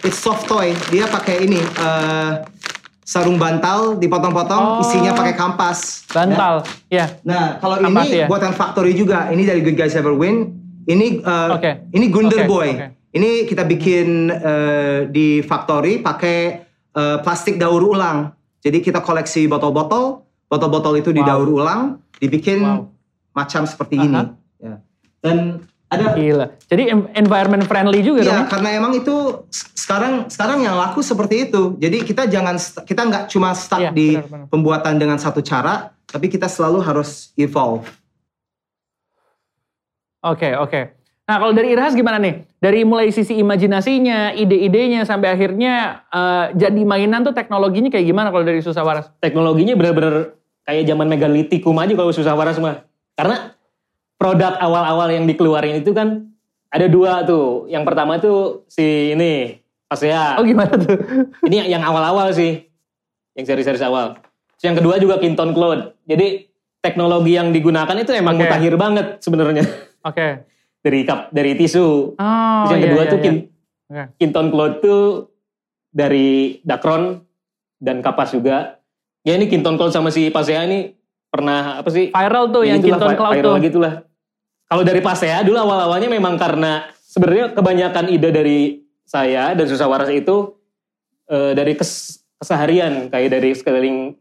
it's soft toy. Dia pakai ini eh, sarung bantal dipotong-potong, Oh. isinya pakai kampas. Bantal. Ya. Nah, kalau Kampas, ini ya. buatan factory juga. Ini dari Good Guys Ever Win. Ini eh, Oke. ini Gunder Oke, Boy. oke. Ini kita bikin eh, di factory pakai eh, plastik daur ulang. Jadi kita koleksi botol-botol, botol-botol itu Wow. didaur ulang, dibikin Wow. macam seperti Aha. ini. Ya. Dan ada Gila. Jadi environment friendly juga dong. Iya, ya? karena emang itu sekarang sekarang yang laku seperti itu. Jadi kita jangan kita nggak cuma stuck Iya, di benar, benar. pembuatan dengan satu cara, tapi kita selalu harus evolve. Oke, oke. Nah, kalau dari Irhas gimana nih? Dari mulai sisi imajinasinya, ide-idenya sampai akhirnya eh, jadi mainan tuh teknologinya kayak gimana kalau dari Susah Waras? teknologinya benar-benar kayak zaman megalitikum aja kalau susah waras mah. Karena produk awal-awal yang dikeluarin itu kan ada dua tuh. Yang pertama tuh si ini Pasea. Oh, gimana tuh? Ini yang awal-awal sih. Yang seri-seri awal. Terus yang kedua juga Kinton Cloud. Jadi teknologi yang digunakan itu emang Oke. mutakhir banget sebenarnya. Oke. dari kap dari tisu. Oh, Terus yang iya, kedua iya, tuh iya. Kin- Oke. Kinton Cloud tuh dari Dacron dan kapas juga. Ya ini Kinton Cloud sama si Pasea ini pernah apa sih? Viral tuh Ya yang Kinton Cloud viral tuh. gitulah. Kalau dari Pasea dulu awal-awalnya memang karena sebenarnya kebanyakan ide dari saya dan Susah Waras itu eh, dari kes- keseharian kayak dari sekeliling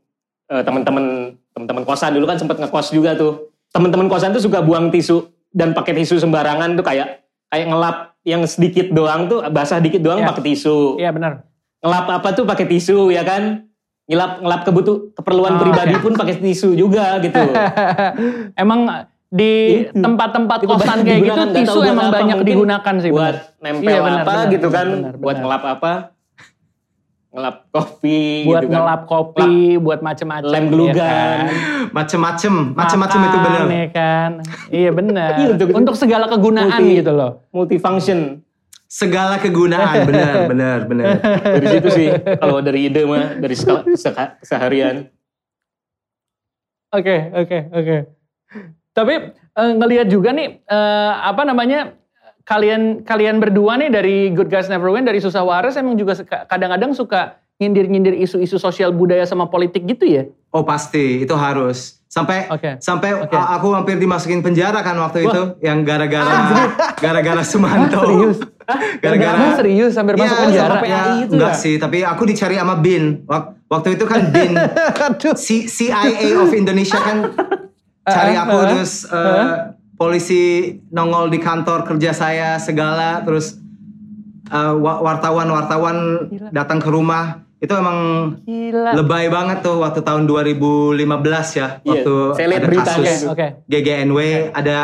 eh, teman-teman teman-teman kosan dulu kan sempat ngekos juga tuh. Teman-teman kosan tuh suka buang tisu dan pakai tisu sembarangan tuh kayak kayak ngelap yang sedikit doang tuh basah dikit doang Iya. pakai tisu. Iya benar. Ngelap apa tuh pakai tisu ya kan? Ngelap ngelap kebutuh keperluan Oh, pribadi oke. pun pakai tisu juga gitu. emang di tempat-tempat kosan kayak gitu tisu buat emang apa, banyak digunakan sih buat nempel Iya, benar, apa benar, gitu benar, kan benar, buat benar. ngelap apa ngelap kopi Buat gitu kan. ngelap kopi, buat macem-macem. Lem iya glugan. kan? Macem-macem, macem-macem itu benar. ya kan? Iya benar. Iya, untuk- untuk, segala kegunaan multi- gitu loh. multifunction Segala kegunaan, benar, benar, benar. dari situ sih kalau dari ide mah dari skala- seka- keseharian Oke, oke, oke. Tapi eh, ngelihat juga nih eh, apa namanya kalian kalian berdua nih dari Good Guys Never Win dari Susah Waras emang juga kadang-kadang suka nyindir-nyindir isu-isu sosial budaya sama politik gitu ya? Oh pasti, itu harus. Sampai Oke. sampai Oke. a- aku hampir dimasukin penjara kan waktu Wah. itu yang gara-gara gara-gara Sumanto. Ah, serius? Gara-gara Emang serius hampir masuk Iya, penjara? sampai- ya, itu enggak ya? sih, tapi aku dicari sama BIN. Wak- Waktu itu kan BIN. C- CIA of Indonesia kan cari aku Uh-uh, terus uh, polisi nongol di kantor kerja saya segala terus uh, wa- wartawan-wartawan Gila. datang ke rumah itu emang Gila. lebay banget tuh waktu tahun 2015 ya Iya, waktu saya lihat ada beritanya. Oke, kasus oke. GGNW ada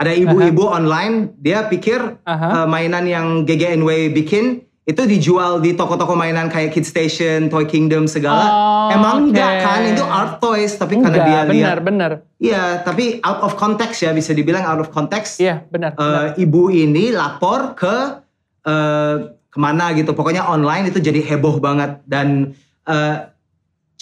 ada ibu-ibu online dia pikir Aha. uh, mainan yang GGNW bikin itu dijual di toko-toko mainan kayak Kid Station, Toy Kingdom segala. Oh, Emang oke. enggak kan itu art toys tapi karena Enggak, dia benar, lihat benar. Iya, tapi out of context ya bisa dibilang out of context. Iya, benar. benar. Eh, ibu ini lapor ke eh, ke mana gitu. Pokoknya online itu jadi heboh banget dan eh,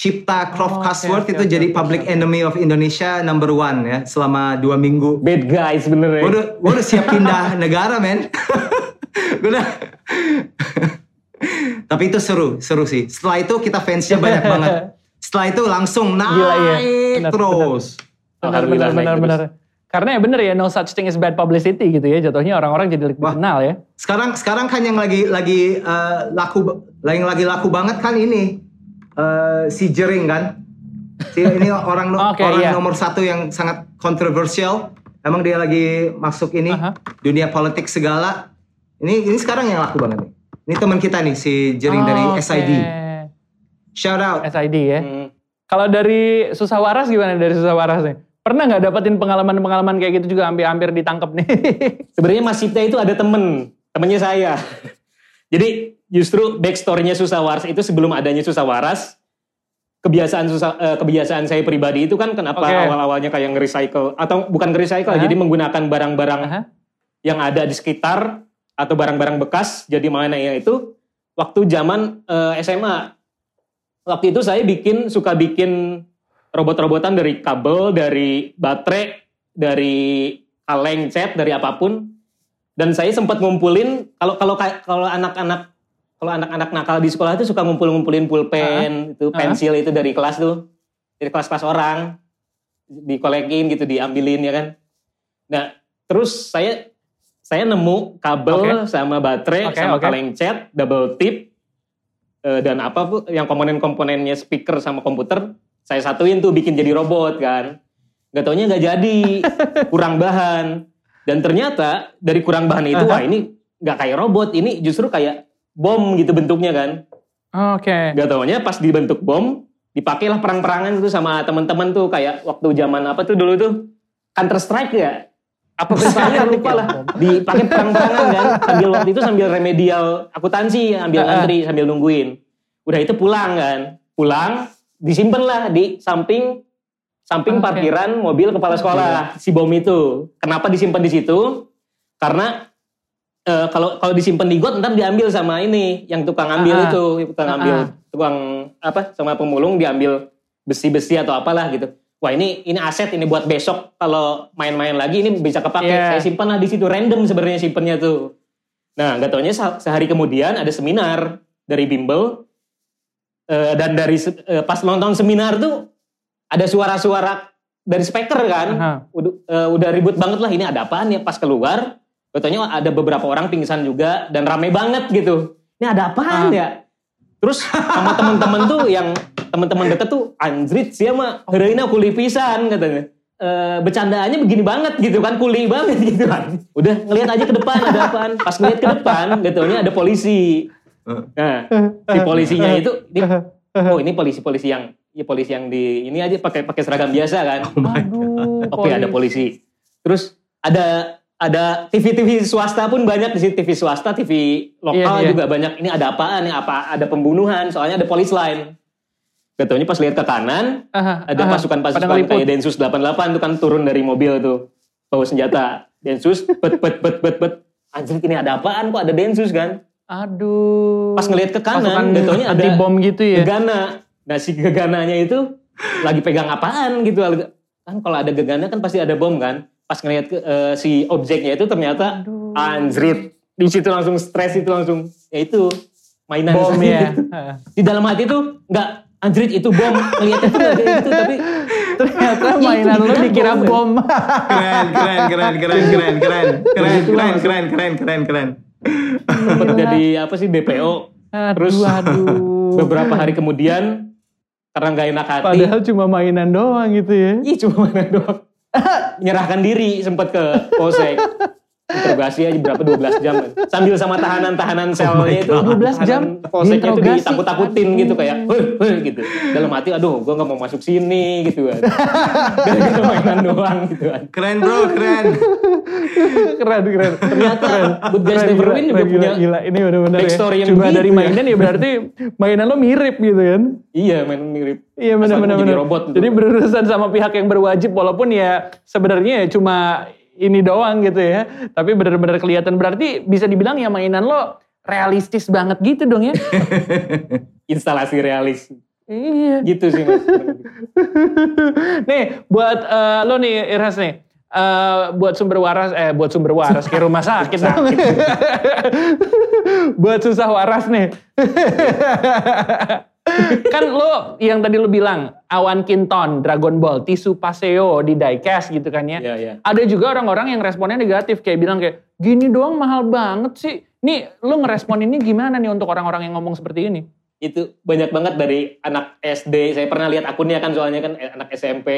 Cipta Oh, Croft oke, Castworth oke, itu oke, jadi oke, public enemy of Indonesia number one ya selama dua minggu. Bad guys bener ya. Gue udah, gua udah siap pindah negara men. Gua udah. Tapi itu seru, seru sih. Setelah itu kita fansnya banyak banget. Setelah itu langsung naik Gila, iya. Benar, terus. Benar, benar, benar, benar. Karena ya bener ya, no such thing as bad publicity gitu ya. Jatuhnya orang-orang jadi lebih Wah. kenal ya. Sekarang sekarang kan yang lagi lagi eh, laku yang lagi laku banget kan ini eh, si Jering kan. Si ini orang no- Oke, orang iya. nomor satu yang sangat kontroversial. Emang dia lagi masuk ini Aha. dunia politik segala. Ini ini sekarang yang laku banget nih. Ini teman kita nih si Jering dari Oh, Oke. SID. Shout out. SID ya. Hmm. Kalau dari susah waras gimana dari susah waras nih? Pernah nggak dapetin pengalaman-pengalaman kayak gitu juga hampir-hampir ditangkap nih? Sebenarnya Mas Cipta itu ada temen, temennya saya. Jadi justru backstory-nya Susah Waras itu sebelum adanya Susah Waras, kebiasaan susah eh, kebiasaan saya pribadi itu kan kenapa Oke. awal-awalnya kayak nge-recycle atau bukan nge-recycle, jadi menggunakan barang-barang yang ada di sekitar atau barang-barang bekas jadi mana ya itu waktu zaman eh, SMA. Waktu itu saya bikin suka bikin robot-robotan dari kabel, dari baterai, dari kaleng cat, dari apa pun. Dan saya sempat ngumpulin kalau kalau kalau anak-anak kalau anak-anak nakal di sekolah itu suka ngumpul-ngumpulin pulpen, itu Ah. pensil itu dari kelas tuh. Dari kelas-kelas orang dikolekin gitu, diambilin ya kan. Nah, terus saya saya nemu kabel sama baterai Oke, sama oke. kaleng cat double tip eh, dan apa bu yang komponen-komponennya speaker sama komputer saya satuin tuh bikin jadi robot kan. Gak taunya nggak jadi, kurang bahan. Dan ternyata dari kurang bahan itu wah ini nggak kayak robot, ini justru kayak bom gitu bentuknya kan. Oke. Gak taunya pas dibentuk bom, dipakailah perang-perangan itu sama teman-teman tuh kayak waktu zaman apa tuh dulu tuh Counter Strike ya. Apa saya lupa lah. Dipakai perang-perangan kan. Sambil waktu itu sambil remedial akuntansi, ambil antri sambil nungguin. Udah itu pulang kan. Pulang disimpan lah di samping samping Oke. parkiran mobil kepala sekolah si bom itu. Kenapa disimpan di situ? Karena eh, kalau kalau disimpan di got ntar diambil sama ini yang tukang ambil Ah, ah. itu, tukang Ah, ambil ah. tukang apa sama pemulung diambil besi-besi atau apalah gitu. Wah ini ini aset ini buat besok kalau main-main lagi ini bisa kepake. Iya. Saya simpan lah di situ random sebenarnya simpennya tuh. Nah nggak taunya se- sehari kemudian ada seminar dari bimbel Eh, dan dari eh, pas nonton seminar tuh ada suara-suara dari speaker kan. Aha. Udah, eh, udah ribut banget lah ini ada apaan ya pas keluar. Katanya ada beberapa orang pingsan juga dan rame banget gitu. Ini ada apaan Ah. ya? Terus sama temen-temen tuh yang temen-temen deket tuh anjrit sih mah hereina kuli pisan katanya. Eh, bercandaannya begini banget gitu kan kuli banget gitu kan. Udah ngelihat aja ke depan ada apaan. Pas ngeliat ke depan katanya ada polisi. Nah, si polisinya itu ini, oh ini polisi-polisi yang ya polisi yang di ini aja pakai pakai seragam biasa kan. Aduh, Oke, ada polisi. Terus ada ada TV-TV swasta pun banyak di sini TV swasta, TV lokal Iya, iya. juga banyak. Ini ada apaan nih? Apa ada pembunuhan? Soalnya ada polis line. Gak pas lihat ke kanan, Aha, ada pasukan-pasukan kayak Densus 88 tuh kan turun dari mobil tuh. Bawa senjata. Densus, bet, bet, bet, bet, bet. Anjir ini ada apaan kok ada Densus kan? Aduh. Pas ngelihat ke kanan, taunya ada bom gitu ya. gegana. Nah si gegananya itu lagi pegang apaan gitu. Kan kalau ada gegana kan pasti ada bom kan. Pas ngelihat ke, eh, si objeknya itu ternyata Aduh. anjrit. Di situ langsung stres itu langsung. Ya itu mainan Bom ya. gitu. di dalam hati tuh nggak anjrit itu bom ngeliatnya tuh nggak kayak gitu tapi Ternyata itu mainan lu dikira bom. Keren, keren, keren, keren, keren, keren, keren, keren, keren, keren, keren, keren. Sempat jadi apa sih DPO terus Aduh, aduh. beberapa hari kemudian karena nggak enak hati Padahal cuma mainan doang gitu ya. Ih cuma mainan doang. Menyerahkan diri sempat ke polsek. Interogasi aja berapa 12 jam. Sambil sama tahanan-tahanan selnya itu. 12 jam Polseknya itu ditakut-takutin gitu kayak, hei, hei gitu. Dalam hati, aduh gue gak mau masuk sini gitu kan. Gara-gara mainan doang gitu kan. Keren bro, keren. keren, keren. Ternyata Good Guys Keren, Never gila, Win juga gila, punya Gila, ini benar-benar ya. backstory yang Cuma begitu dari ya. mainan ya berarti mainan lo mirip gitu kan. Iya main mirip. Iya benar-benar. jadi robot gitu. Jadi berurusan sama pihak yang berwajib walaupun ya sebenarnya ya cuma ini doang gitu ya. Tapi benar-benar kelihatan berarti bisa dibilang ya mainan lo realistis banget gitu dong ya. Instalasi realis. iya. Gitu sih mas. nih buat eh, lo nih Irhas nih. Eh, buat sumber waras, eh buat sumber waras kayak rumah sakit dong. buat susah waras nih. kan lo yang tadi lo bilang awan kinton, Dragon Ball, tisu paseo di diecast gitu kan ya. Iya, iya. Ada juga orang-orang yang responnya negatif kayak bilang kayak gini doang mahal banget sih. Nih lo ngerespon ini gimana nih untuk orang-orang yang ngomong seperti ini? itu banyak banget dari anak SD. Saya pernah lihat akunnya kan soalnya kan eh, anak SMP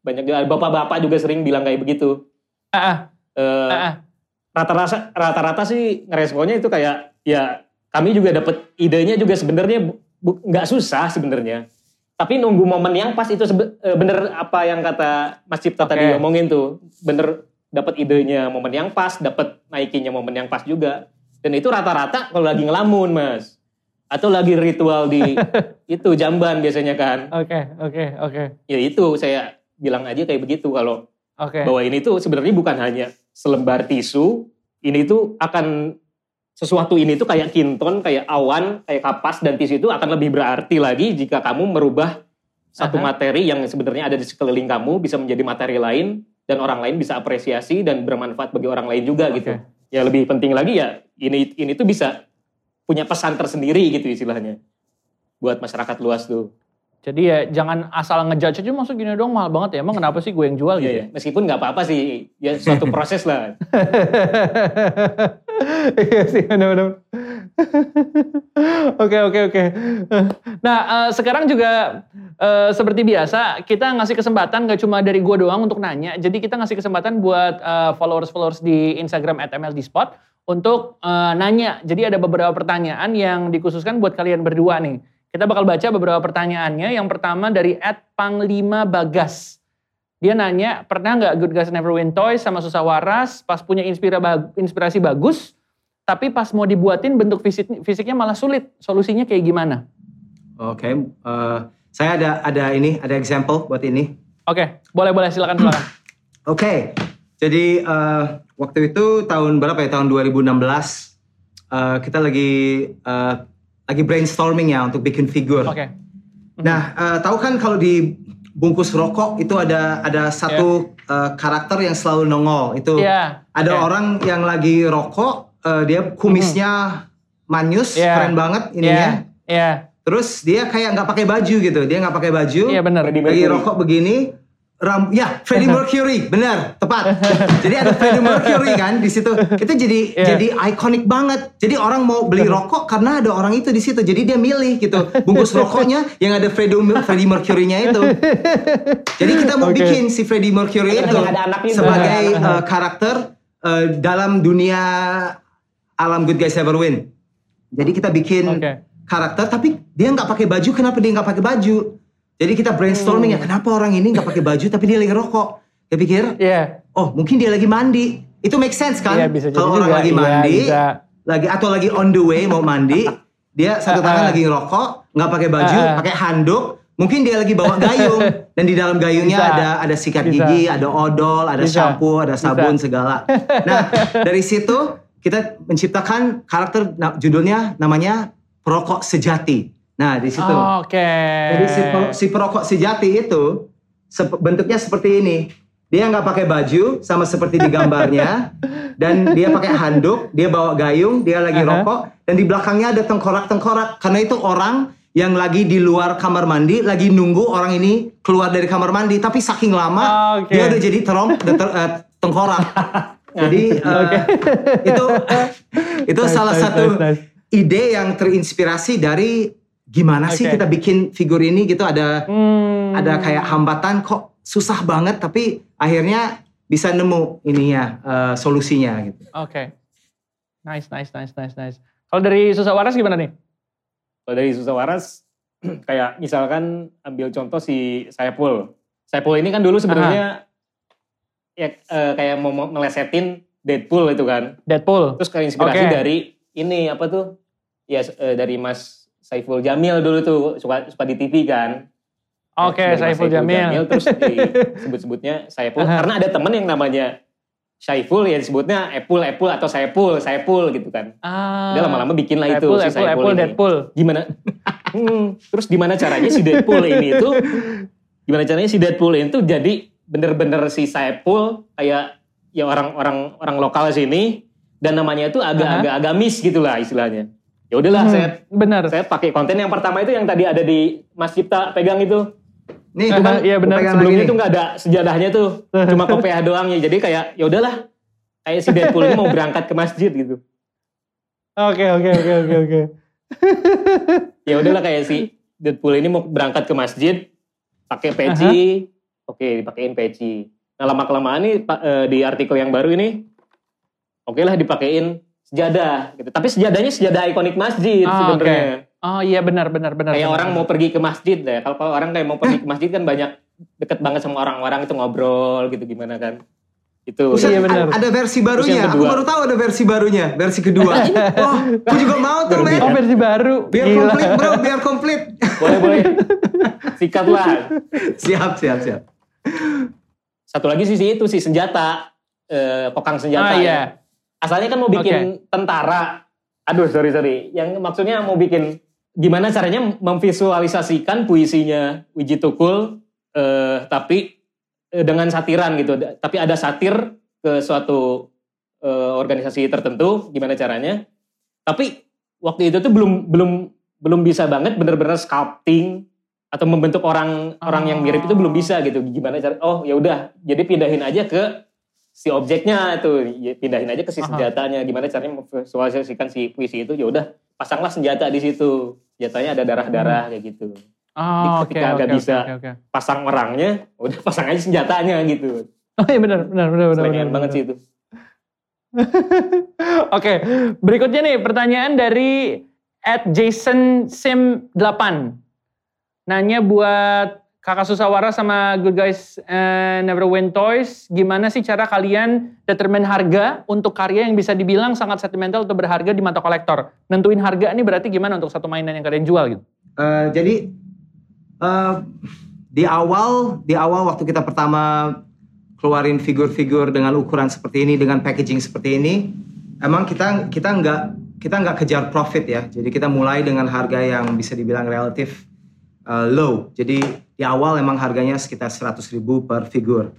banyak juga bapak-bapak juga sering bilang kayak begitu. Ah, ah, Eh, ah, ah. rata-rata rata-rata sih ngeresponnya itu kayak ya kami juga dapat idenya juga sebenarnya nggak susah sebenarnya. Tapi nunggu momen yang pas itu eh, bener apa yang kata Mas Cipta Oke. tadi ngomongin tuh. Bener dapat idenya momen yang pas, dapat naikinya momen yang pas juga. Dan itu rata-rata kalau lagi ngelamun, Mas. Atau lagi ritual di itu jamban biasanya kan. Oke, oke, oke. Ya itu saya bilang aja kayak begitu kalau Oke. bahwa ini tuh sebenarnya bukan hanya selembar tisu, ini tuh akan sesuatu ini tuh kayak kinton, kayak awan, kayak kapas dan tisu itu akan lebih berarti lagi jika kamu merubah satu Aha. materi yang sebenarnya ada di sekeliling kamu bisa menjadi materi lain dan orang lain bisa apresiasi dan bermanfaat bagi orang lain juga gitu. Oke. Ya lebih penting lagi ya ini ini tuh bisa punya pesan tersendiri gitu istilahnya buat masyarakat luas tuh. Jadi ya jangan asal ngejudge aja masuk gini dong mahal banget ya. Emang kenapa sih gue yang jual Iya, gitu? ya. Meskipun nggak apa-apa sih, ya suatu proses lah. Iya sih benar-benar. Oke oke oke. Nah eh, sekarang juga eh, seperti biasa kita ngasih kesempatan gak cuma dari gue doang untuk nanya. Jadi kita ngasih kesempatan buat eh, followers-followers di Instagram MLDspot untuk eh, nanya. Jadi ada beberapa pertanyaan yang dikhususkan buat kalian berdua nih. Kita bakal baca beberapa pertanyaannya. Yang pertama dari Panglima Bagas. Dia nanya, pernah nggak Good Guys Never Win Toys sama Susah Waras pas punya inspira inspirasi bagus, tapi pas mau dibuatin bentuk fisik, fisiknya malah sulit. Solusinya kayak gimana? Oke, eh, saya ada ada ini, ada example buat ini. Oke, boleh boleh silakan silakan. Oke, jadi eh, waktu itu tahun berapa ya? Tahun 2016 eh, kita lagi eh, lagi brainstorming ya untuk bikin figur. Oke. Nah, eh, tahu kan kalau di bungkus rokok itu ada ada satu eh, karakter yang selalu nongol. Itu Iya. ada oke. orang yang lagi rokok, eh, dia kumisnya manyus, Iya. keren banget ininya. Iya. Terus dia kayak nggak pakai baju gitu, dia nggak pakai baju. Iya benar. Freddie lagi rokok begini ram ya Freddie Mercury. Benar tepat. Jadi ada Freddie Mercury kan di situ. Itu jadi Iya. jadi ikonik banget. Jadi orang mau beli rokok karena ada orang itu di situ. Jadi dia milih gitu bungkus rokoknya yang ada Freddie Freddie Mercury-nya itu. Jadi kita mau Oke. bikin si Freddie Mercury itu sebagai uh, karakter uh, dalam dunia alam Good Guys Never Win. Jadi kita bikin Oke. karakter tapi dia nggak pakai baju. Kenapa dia nggak pakai baju jadi kita brainstorming Hmm. ya kenapa orang ini nggak pakai baju tapi dia lagi rokok dia pikir Iya. oh mungkin dia lagi mandi itu make sense kan bisa jadi kalau orang juga. lagi Iya, mandi bisa. lagi atau lagi on the way mau mandi dia satu tangan Ah. lagi ngerokok nggak pakai baju Ah. pakai handuk mungkin dia lagi bawa gayung dan di dalam gayungnya Bisa. ada ada sikat Bisa. gigi ada odol ada Bisa. shampoo ada sabun Bisa. segala nah dari situ kita menciptakan karakter judulnya namanya perokok sejati nah di situ Oke. jadi si, si perokok sejati itu sep- bentuknya seperti ini. dia nggak pakai baju sama seperti di gambarnya dan dia pakai handuk, dia bawa gayung, dia lagi Aha. rokok dan di belakangnya ada tengkorak-tengkorak karena itu orang yang lagi di luar kamar mandi lagi nunggu orang ini keluar dari kamar mandi tapi saking lama Ah, oke. dia udah jadi terom ter- eh, tengkorak. jadi eh, itu itu Nice, salah nice, satu nice, nice. ide yang terinspirasi dari gimana sih Oke. kita bikin figur ini gitu ada Hmm. ada kayak hambatan kok susah banget tapi akhirnya bisa nemu ininya eh, solusinya gitu. Oke. Nice, nice, nice, nice, nice. Kalau dari Susah Waras gimana nih? Kalau dari susah waras, kayak misalkan ambil contoh si Saipul. Saipul ini kan dulu sebenarnya ya eh, kayak mau melesetin Deadpool itu kan. Deadpool. Terus kayak inspirasi Oke. dari ini apa tuh? Ya eh, dari Mas Saiful Jamil dulu tuh suka suka di TV kan. Oke, Dari Mas Saiful Jamil. terus disebut-sebutnya Saiful karena ada temen yang namanya Saiful ya disebutnya Apple Apple atau Saiful Saiful gitu kan. Ah. Dia lama-lama bikin lah itu Apple, si Saiful Apple, ini. Deadpool. Gimana? Hmm, terus gimana caranya si Deadpool ini itu gimana caranya si Deadpool ini tuh jadi bener-bener si Saiful kayak ya orang-orang orang lokal sini dan namanya itu agak-agak agamis gitu lah istilahnya. Ya udahlah Hmm, saya Benar. saya pakai konten yang pertama itu yang tadi ada di Mas Cipta pegang itu. Nih, Aha, cuman iya benar. Sebelumnya itu nggak ada sejadahnya tuh, cuma kopiah doang ya. Jadi kayak ya udahlah, kayak si Deadpool ini mau berangkat ke masjid gitu. Oke, oke, oke, oke, oke. Ya udahlah kayak si Deadpool ini mau berangkat ke masjid, pakai peci, oke dipakein peci. Nah lama kelamaan nih eh, di artikel yang baru ini, oke lah dipakein sejadah gitu. Tapi sejadahnya sejadah ikonik masjid oke. sebenarnya. Oh iya benar, benar, benar. Kayak benar, orang benar. mau pergi ke masjid deh. Kalau kalau orang kayak mau pergi ke masjid kan banyak deket banget sama orang-orang itu ngobrol gitu gimana kan. Itu. Buset, Iya, benar. ada versi barunya. Aku baru tahu ada versi barunya, versi kedua. Wah, aku juga mau tuh, men. Oh versi baru. Biar Gila. komplit, bro, biar komplit. boleh boleh. Sikat lah. siap, siap, siap. Satu lagi sisi itu si senjata, eh, kokang Ah senjata. ya. Asalnya kan mau bikin tentara. Aduh sorry sorry. Yang maksudnya mau bikin gimana caranya memvisualisasikan puisinya Wiji Tukul, eh, tapi eh, dengan satiran gitu. Tapi ada satir ke suatu eh, organisasi tertentu. Gimana caranya? Tapi waktu itu tuh belum belum belum bisa banget bener-bener sculpting atau membentuk orang orang yang mirip itu belum bisa gitu. Gimana cara? Oh ya udah. Jadi pindahin aja ke si objeknya itu Ya, pindahin aja ke si Aha. senjatanya gimana caranya memvisualisasikan si puisi itu ya udah pasanglah senjata di situ senjatanya ada darah-darah kayak gitu Oh, oke, ketika nggak oke, bisa. oke, oke. pasang orangnya udah pasang aja senjatanya gitu Oh iya benar, benar, benar, benar. Benar, banget sih itu Oke, berikutnya nih pertanyaan dari at Jason Sim 8. Nanya buat kakak Susawara sama Good Guys eh, Never Win Toys, gimana sih cara kalian determine harga untuk karya yang bisa dibilang sangat sentimental atau berharga di mata kolektor? Nentuin harga ini berarti gimana untuk satu mainan yang kalian jual gitu? Eh, jadi eh, di awal di awal waktu kita pertama keluarin figur-figur dengan ukuran seperti ini dengan packaging seperti ini emang kita kita nggak kita nggak kejar profit ya jadi kita mulai dengan harga yang bisa dibilang relatif eh, low jadi di awal emang harganya sekitar 100.000 ribu per figur.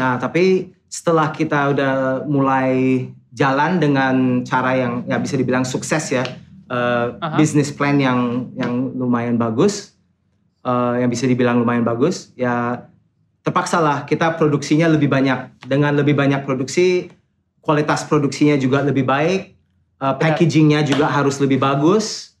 Nah tapi setelah kita udah mulai jalan dengan cara yang ya bisa dibilang sukses ya eh, Aha. business plan yang yang lumayan bagus eh, yang bisa dibilang lumayan bagus ya terpaksa lah kita produksinya lebih banyak. Dengan lebih banyak produksi kualitas produksinya juga lebih baik eh, packagingnya juga harus lebih bagus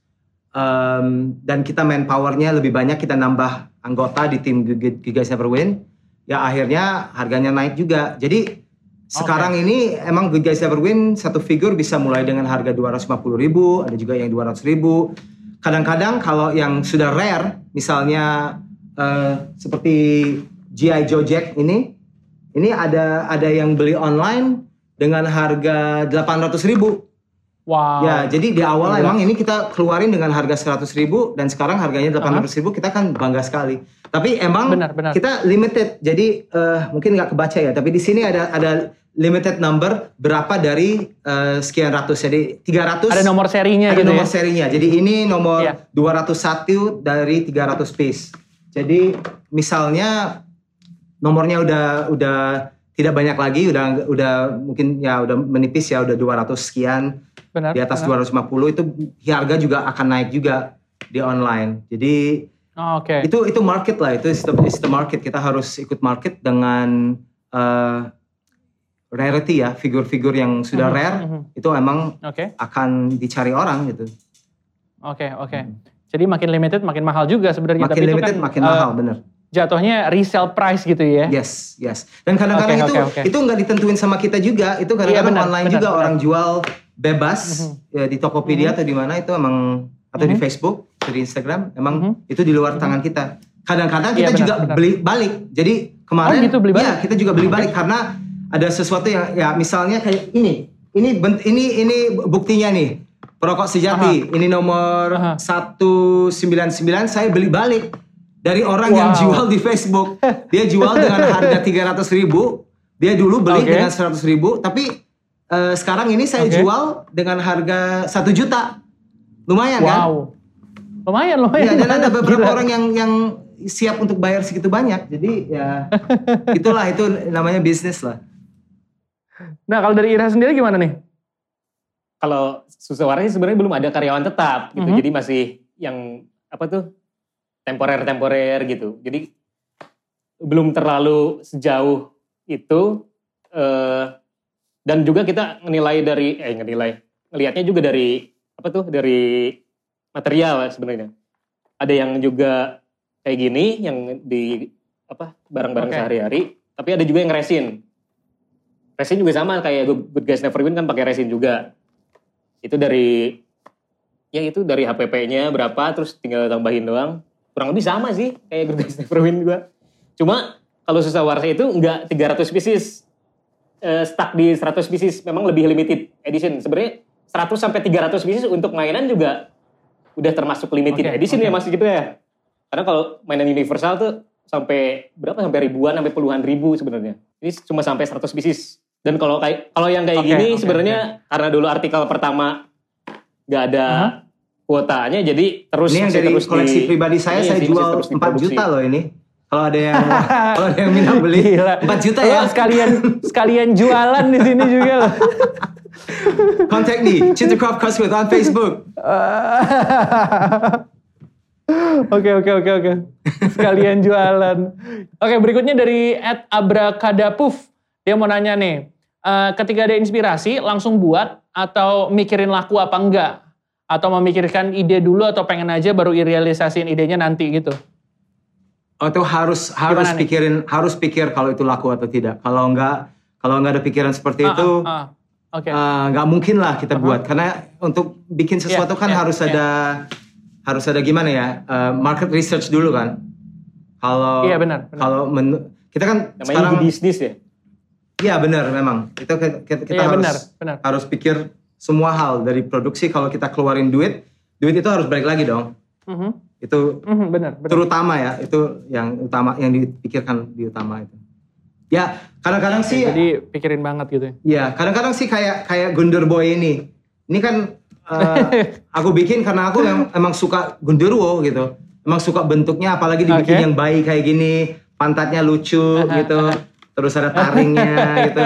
em, dan kita manpowernya lebih banyak kita nambah anggota di tim Guys Never Win ya akhirnya harganya naik juga. Jadi sekarang ini emang Good Guys Never Win satu figur bisa mulai dengan harga 250.000 ribu ada juga yang 200.000 ribu. Kadang-kadang kalau yang sudah rare misalnya eh, seperti GI Joe Jack ini ini ada ada yang beli online dengan harga 800.000 ribu Wow. Ya, jadi di awal Gila. emang ini kita keluarin dengan harga 100 ribu dan sekarang harganya 800 ribu kita kan bangga sekali. Tapi emang Benar, benar. kita limited, jadi eh, mungkin nggak kebaca ya. Tapi di sini ada ada limited number berapa dari eh, sekian ratus. Jadi 300 Ada nomor serinya ada gitu nomor ya. serinya. Jadi ini nomor Iya. 201 dari 300 piece. Jadi misalnya nomornya udah udah tidak banyak lagi, udah udah mungkin ya udah menipis ya udah 200 sekian Benar. di atas benar. 250 itu harga juga akan naik juga di online. Jadi Oh, Oke. itu itu market lah itu is the, is the market kita harus ikut market dengan eh, rarity ya figur-figur yang sudah Mhm, rare mhm. itu emang Oke. akan dicari orang gitu Oke, oke. Jadi makin limited makin mahal juga sebenarnya. makin Tapi itu limited kan, makin eh, mahal bener Jatuhnya resale price gitu ya. yes yes dan kadang-kadang Oke, itu oke, oke. itu nggak ditentuin sama kita juga itu Iya, kadang-kadang benar, online benar, juga benar. orang jual bebas Mhm. ya, di Tokopedia atau di mana itu emang atau di Mhm. Facebook atau di Instagram emang Mhm. itu di luar tangan kita kadang-kadang Iya, kita benar, juga benar. beli balik jadi kemarin Oh, gitu, beli balik? ya kita juga beli balik karena ada sesuatu yang ya misalnya kayak ini ini bent- ini ini buktinya nih perokok sejati ini nomor Aha. 199 saya beli balik dari orang yang Wow. jual di Facebook dia jual dengan harga 300 ribu dia dulu beli Oke. dengan 100 ribu tapi eh, sekarang ini saya Oke. jual dengan harga 1 juta lumayan kan Wow. Lumayan, lumayan. Iya, dan ada beberapa Gila. orang yang yang siap untuk bayar segitu banyak. Jadi ya itulah itu namanya bisnis lah. Nah, kalau dari Ira sendiri gimana nih? Kalau susah warna sih sebenarnya belum ada karyawan tetap gitu. Mhm. Jadi masih yang apa tuh temporer-temporer gitu. Jadi belum terlalu sejauh itu eh, dan juga kita menilai dari eh menilai ngelihatnya juga dari apa tuh dari material sebenarnya. Ada yang juga kayak gini yang di apa barang-barang Oke. sehari-hari, tapi ada juga yang resin. Resin juga sama kayak Good Guys Never Win kan pakai resin juga. Itu dari ya itu dari HPP-nya berapa terus tinggal tambahin doang. Kurang lebih sama sih kayak Good Guys Never Win juga. Cuma kalau susah warsa itu enggak 300 pieces eh, stuck di 100 pieces memang lebih limited edition. Sebenarnya 100 sampai 300 pieces untuk mainan juga udah termasuk limited Oke, edition oke. ya Mas gitu ya. Karena kalau mainan universal tuh sampai berapa sampai ribuan sampai puluhan ribu sebenarnya. Ini cuma sampai 100 pieces. Dan kalau kayak kalau yang kayak Oke, gini oke, sebenarnya karena dulu artikel pertama nggak ada Aha. kuotanya jadi terus Ini yang masih dari terus koleksi di- pribadi saya saya jual masih terus 4 diproduksi. juta loh ini. Kalau ada yang kalau ada yang minat beli Gila. 4 juta ya. sekalian sekalian jualan di sini juga loh. Contact me, Cinta Cosmos on Facebook. Oke oke oke oke. Sekalian jualan. Oke berikutnya dari Ed Abrakadapuf. Dia mau nanya nih, eh, ketika ada inspirasi langsung buat atau mikirin laku apa enggak? Atau memikirkan ide dulu atau pengen aja baru realisasiin idenya nanti gitu? Oh, itu harus harus Gimana nih? pikirin harus pikir kalau itu laku atau tidak. Kalau enggak kalau enggak ada pikiran seperti Ah, itu ah, ah. Oke. eh, nggak mungkin lah kita Uh-huh. buat karena untuk bikin sesuatu Iya, kan iya, harus iya. ada harus ada gimana ya eh, market research dulu kan. Kalau Iya, benar, benar. kalau men- kita kan namanya sekarang bisnis ya. Iya benar memang. Itu kita, kita Iya, harus benar, benar. harus pikir semua hal dari produksi kalau kita keluarin duit, duit itu harus balik lagi dong. Mhm, Itu mhm, benar benar. terutama ya, itu yang utama yang dipikirkan di utama itu. Ya, kadang-kadang sih Jadi pikirin banget gitu. ya. ya, kadang-kadang sih kayak kayak Gundar Boy ini. Ini kan eh, aku bikin karena aku emang, emang suka Gundurwo gitu. Emang suka bentuknya apalagi dibikin Oke. yang baik kayak gini, pantatnya lucu gitu. Terus ada taringnya gitu.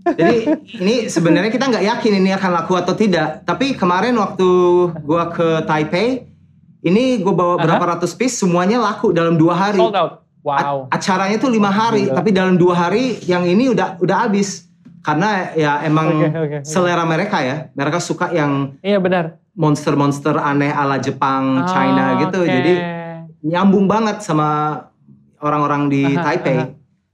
Jadi ini sebenarnya kita nggak yakin ini akan laku atau tidak. Tapi kemarin waktu gua ke Taipei, ini gue bawa berapa ratus piece, semuanya laku dalam dua hari. Sold out. Wow. A- acaranya tuh lima hari, Gila. tapi dalam dua hari yang ini udah udah habis. Karena ya emang oke, oke. selera mereka ya, mereka suka yang Iya benar. monster-monster aneh ala Jepang, Oh, China gitu. oke. Jadi nyambung banget sama orang-orang di Aha, Taipei. aha.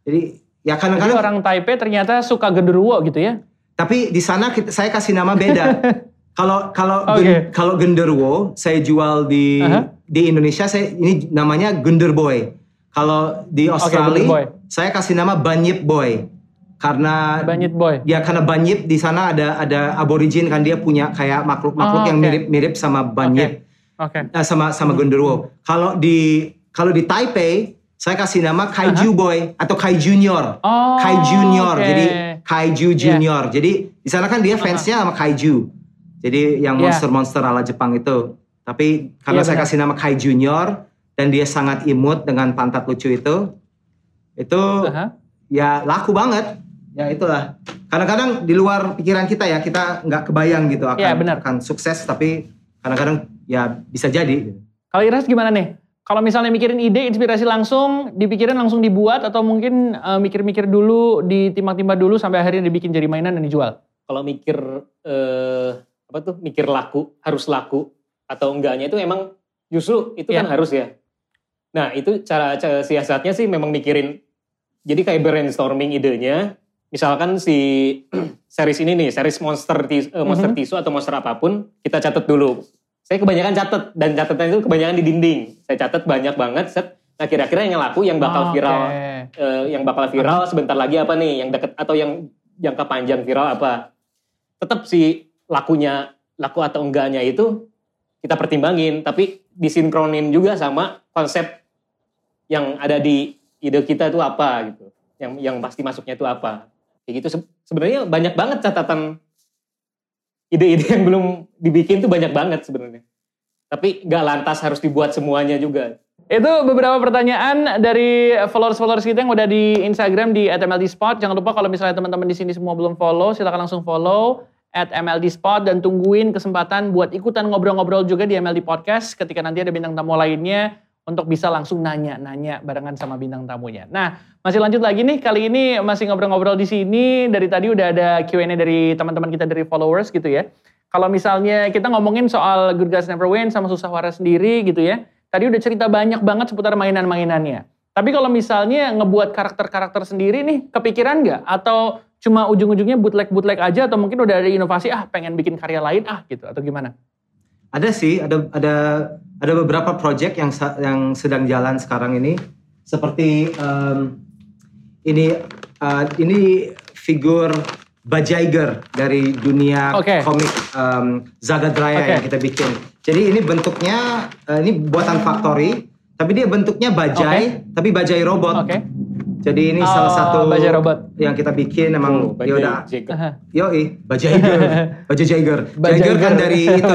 Jadi ya Jadi kadang-kadang orang Taipei ternyata suka genderuwo gitu ya? Tapi di sana kita- saya kasih nama beda. Kalau kalau Oke. gen- kalau genderwo saya jual di Aha. di Indonesia saya ini namanya genderboy. Kalau di Australia Genderboy. saya kasih nama banyip boy. Karena Banyit boy. ya karena banyip di sana ada ada aborigin kan dia punya kayak makhluk-makhluk Oh, yang oke. mirip-mirip sama banyip Oke. eh, sama sama Hmm. genderuwo. Kalau di kalau di Taipei saya kasih nama kaiju boy atau kai junior. Oh, Kai Junior, oke. jadi Kaiju Iya. Junior. Jadi di sana kan dia fansnya sama Kaiju. Jadi yang Iya. monster-monster ala Jepang itu. Tapi karena Iya, saya benar. kasih nama Kai Junior dan dia sangat imut dengan pantat lucu itu, itu Aha. ya laku banget. Ya itulah. Kadang-kadang di luar pikiran kita ya, kita nggak kebayang gitu akan Iya, benar. akan sukses, tapi kadang-kadang ya bisa jadi. Kalau Iras gimana nih? Kalau misalnya mikirin ide, inspirasi langsung, dipikirin langsung dibuat atau mungkin eh, mikir-mikir dulu, ditimbang-timbang dulu sampai akhirnya dibikin jadi mainan dan dijual. Kalau mikir eh, apa tuh mikir laku harus laku atau enggaknya itu emang justru itu kan Iya. harus ya. Nah itu cara, cara siasatnya sih memang mikirin. Jadi kayak brainstorming idenya. Misalkan si series ini nih, series monster tis- eh, monster Mhm. tisu atau monster apa pun, kita catat dulu. Saya kebanyakan catat dan catatan itu kebanyakan di dinding. Saya catat banyak banget. Set. Nah kira-kira yang laku, yang bakal Oke. viral eh, yang bakal viral sebentar lagi apa nih yang deket atau yang jangka panjang viral apa tetap si lakunya laku atau enggaknya itu kita pertimbangin. Tapi disinkronin juga sama konsep yang ada di ide kita itu apa gitu. Yang yang pasti masuknya itu apa. Kayak gitu. Se- sebenarnya banyak banget catatan ide-ide yang belum dibikin tuh banyak banget sebenarnya. Tapi nggak lantas harus dibuat semuanya juga. Itu beberapa pertanyaan dari followers-followers kita yang udah di Instagram di @mldspot. Jangan lupa kalau misalnya teman-teman di sini semua belum follow, silakan langsung follow at MLDspot dan tungguin kesempatan buat ikutan ngobrol-ngobrol juga di MLD Podcast ketika nanti ada bintang tamu lainnya untuk bisa langsung nanya-nanya barengan sama bintang tamunya. Nah, masih lanjut lagi nih. Kali ini masih ngobrol-ngobrol di sini. Dari tadi udah ada Q&A dari teman-teman kita dari followers gitu ya. Kalau misalnya kita ngomongin soal Good Guys Never Win sama Susah Waras sendiri gitu ya. Tadi udah cerita banyak banget seputar mainan-mainannya. Tapi kalau misalnya ngebuat karakter-karakter sendiri nih, kepikiran nggak? Atau cuma ujung-ujungnya bootleg-bootleg aja atau mungkin udah ada inovasi, ah pengen bikin karya lain ah gitu atau gimana? Ada sih, ada ada ada beberapa project yang yang sedang jalan sekarang ini. Seperti em, ini eh, ini figur Bajaiger dari dunia Oke. komik em, Zagat Raya Oke. yang kita bikin. Jadi ini bentuknya eh, ini buatan factory, tapi dia bentuknya bajai, tapi bajai robot. Oke. Jadi ini Oh, salah satu bajai robot. yang kita bikin emang Oh, ya udah Jacob. Aha. Yoi, Bajaiger. Bajaiger. Jaiger kan dari itu,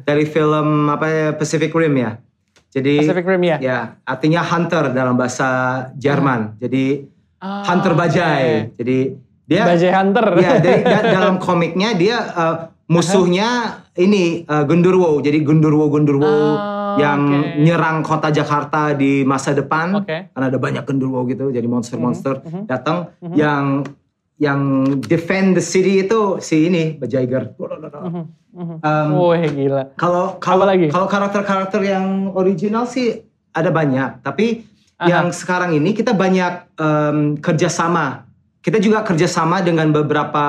dari film apa ya, Pacific Rim ya. Jadi Pacific Rim ya? ya, artinya hunter dalam bahasa Jerman. Jadi Ah, hunter bajai. Jadi dia Bajai Hunter. ya dari da- dalam komiknya dia uh, musuhnya ini uh, Gundurwo. Jadi Gundurwo Gundurwo Ah, yang oke. nyerang kota Jakarta di masa depan. Oke. Karena ada banyak Gundurwo gitu. Jadi monster-monster mhm. datang yang yang defend the city itu si ini Bajaiger. Um, Wah gila. kalau kalau kalau karakter-karakter yang original sih ada banyak, tapi Aha. yang sekarang ini kita banyak em, kerjasama. Kita juga kerjasama dengan beberapa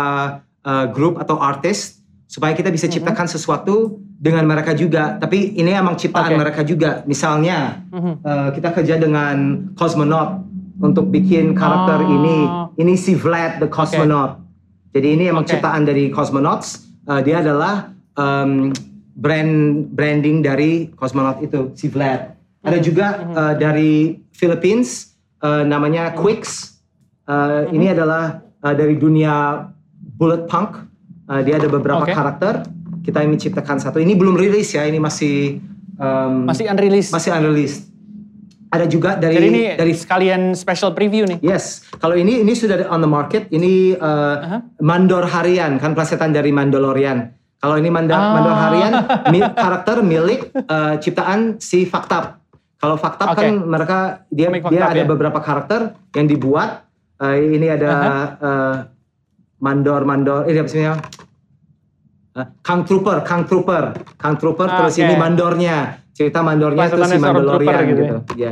eh, grup atau artis supaya kita bisa ciptakan sesuatu dengan mereka juga. Tapi ini emang ciptaan Oke. mereka juga. Misalnya Mhm. eh, kita kerja dengan cosmonaut untuk bikin karakter Oh. ini. Ini si Vlad the cosmonaut. Jadi ini emang Oke. ciptaan dari cosmonauts. Eh, dia adalah em, brand branding dari cosmonaut itu si Vlad. Ada Hmm. juga eh, dari Philippines eh, namanya Quicks. Eh, Hmm. Ini adalah eh, dari dunia bullet punk. Eh, dia ada beberapa Oke. karakter. Kita ingin menciptakan satu. Ini belum rilis ya. Ini masih em, Masih unreleased. masih unreleased. Ada juga dari Jadi ini dari sekalian special preview nih. Yes, kalau ini ini sudah on the market. Ini uh, Aha. Mandor Harian kan plesetan dari Mandalorian. Kalau ini Mandor, Ah. Mandor Harian mi- karakter milik uh, ciptaan si Faktab. Kalau Faktab Oke. kan mereka dia Komik dia Faktab ada ya. beberapa karakter yang dibuat. Uh, ini ada uh, Mandor Mandor ini apa sih namanya? Uh, Kang Trooper, Kang Trooper, Kang Trooper Ah, terus oke. ini mandornya. Cerita mandornya itu si Mandalorian gitu gitu. ya. Iya.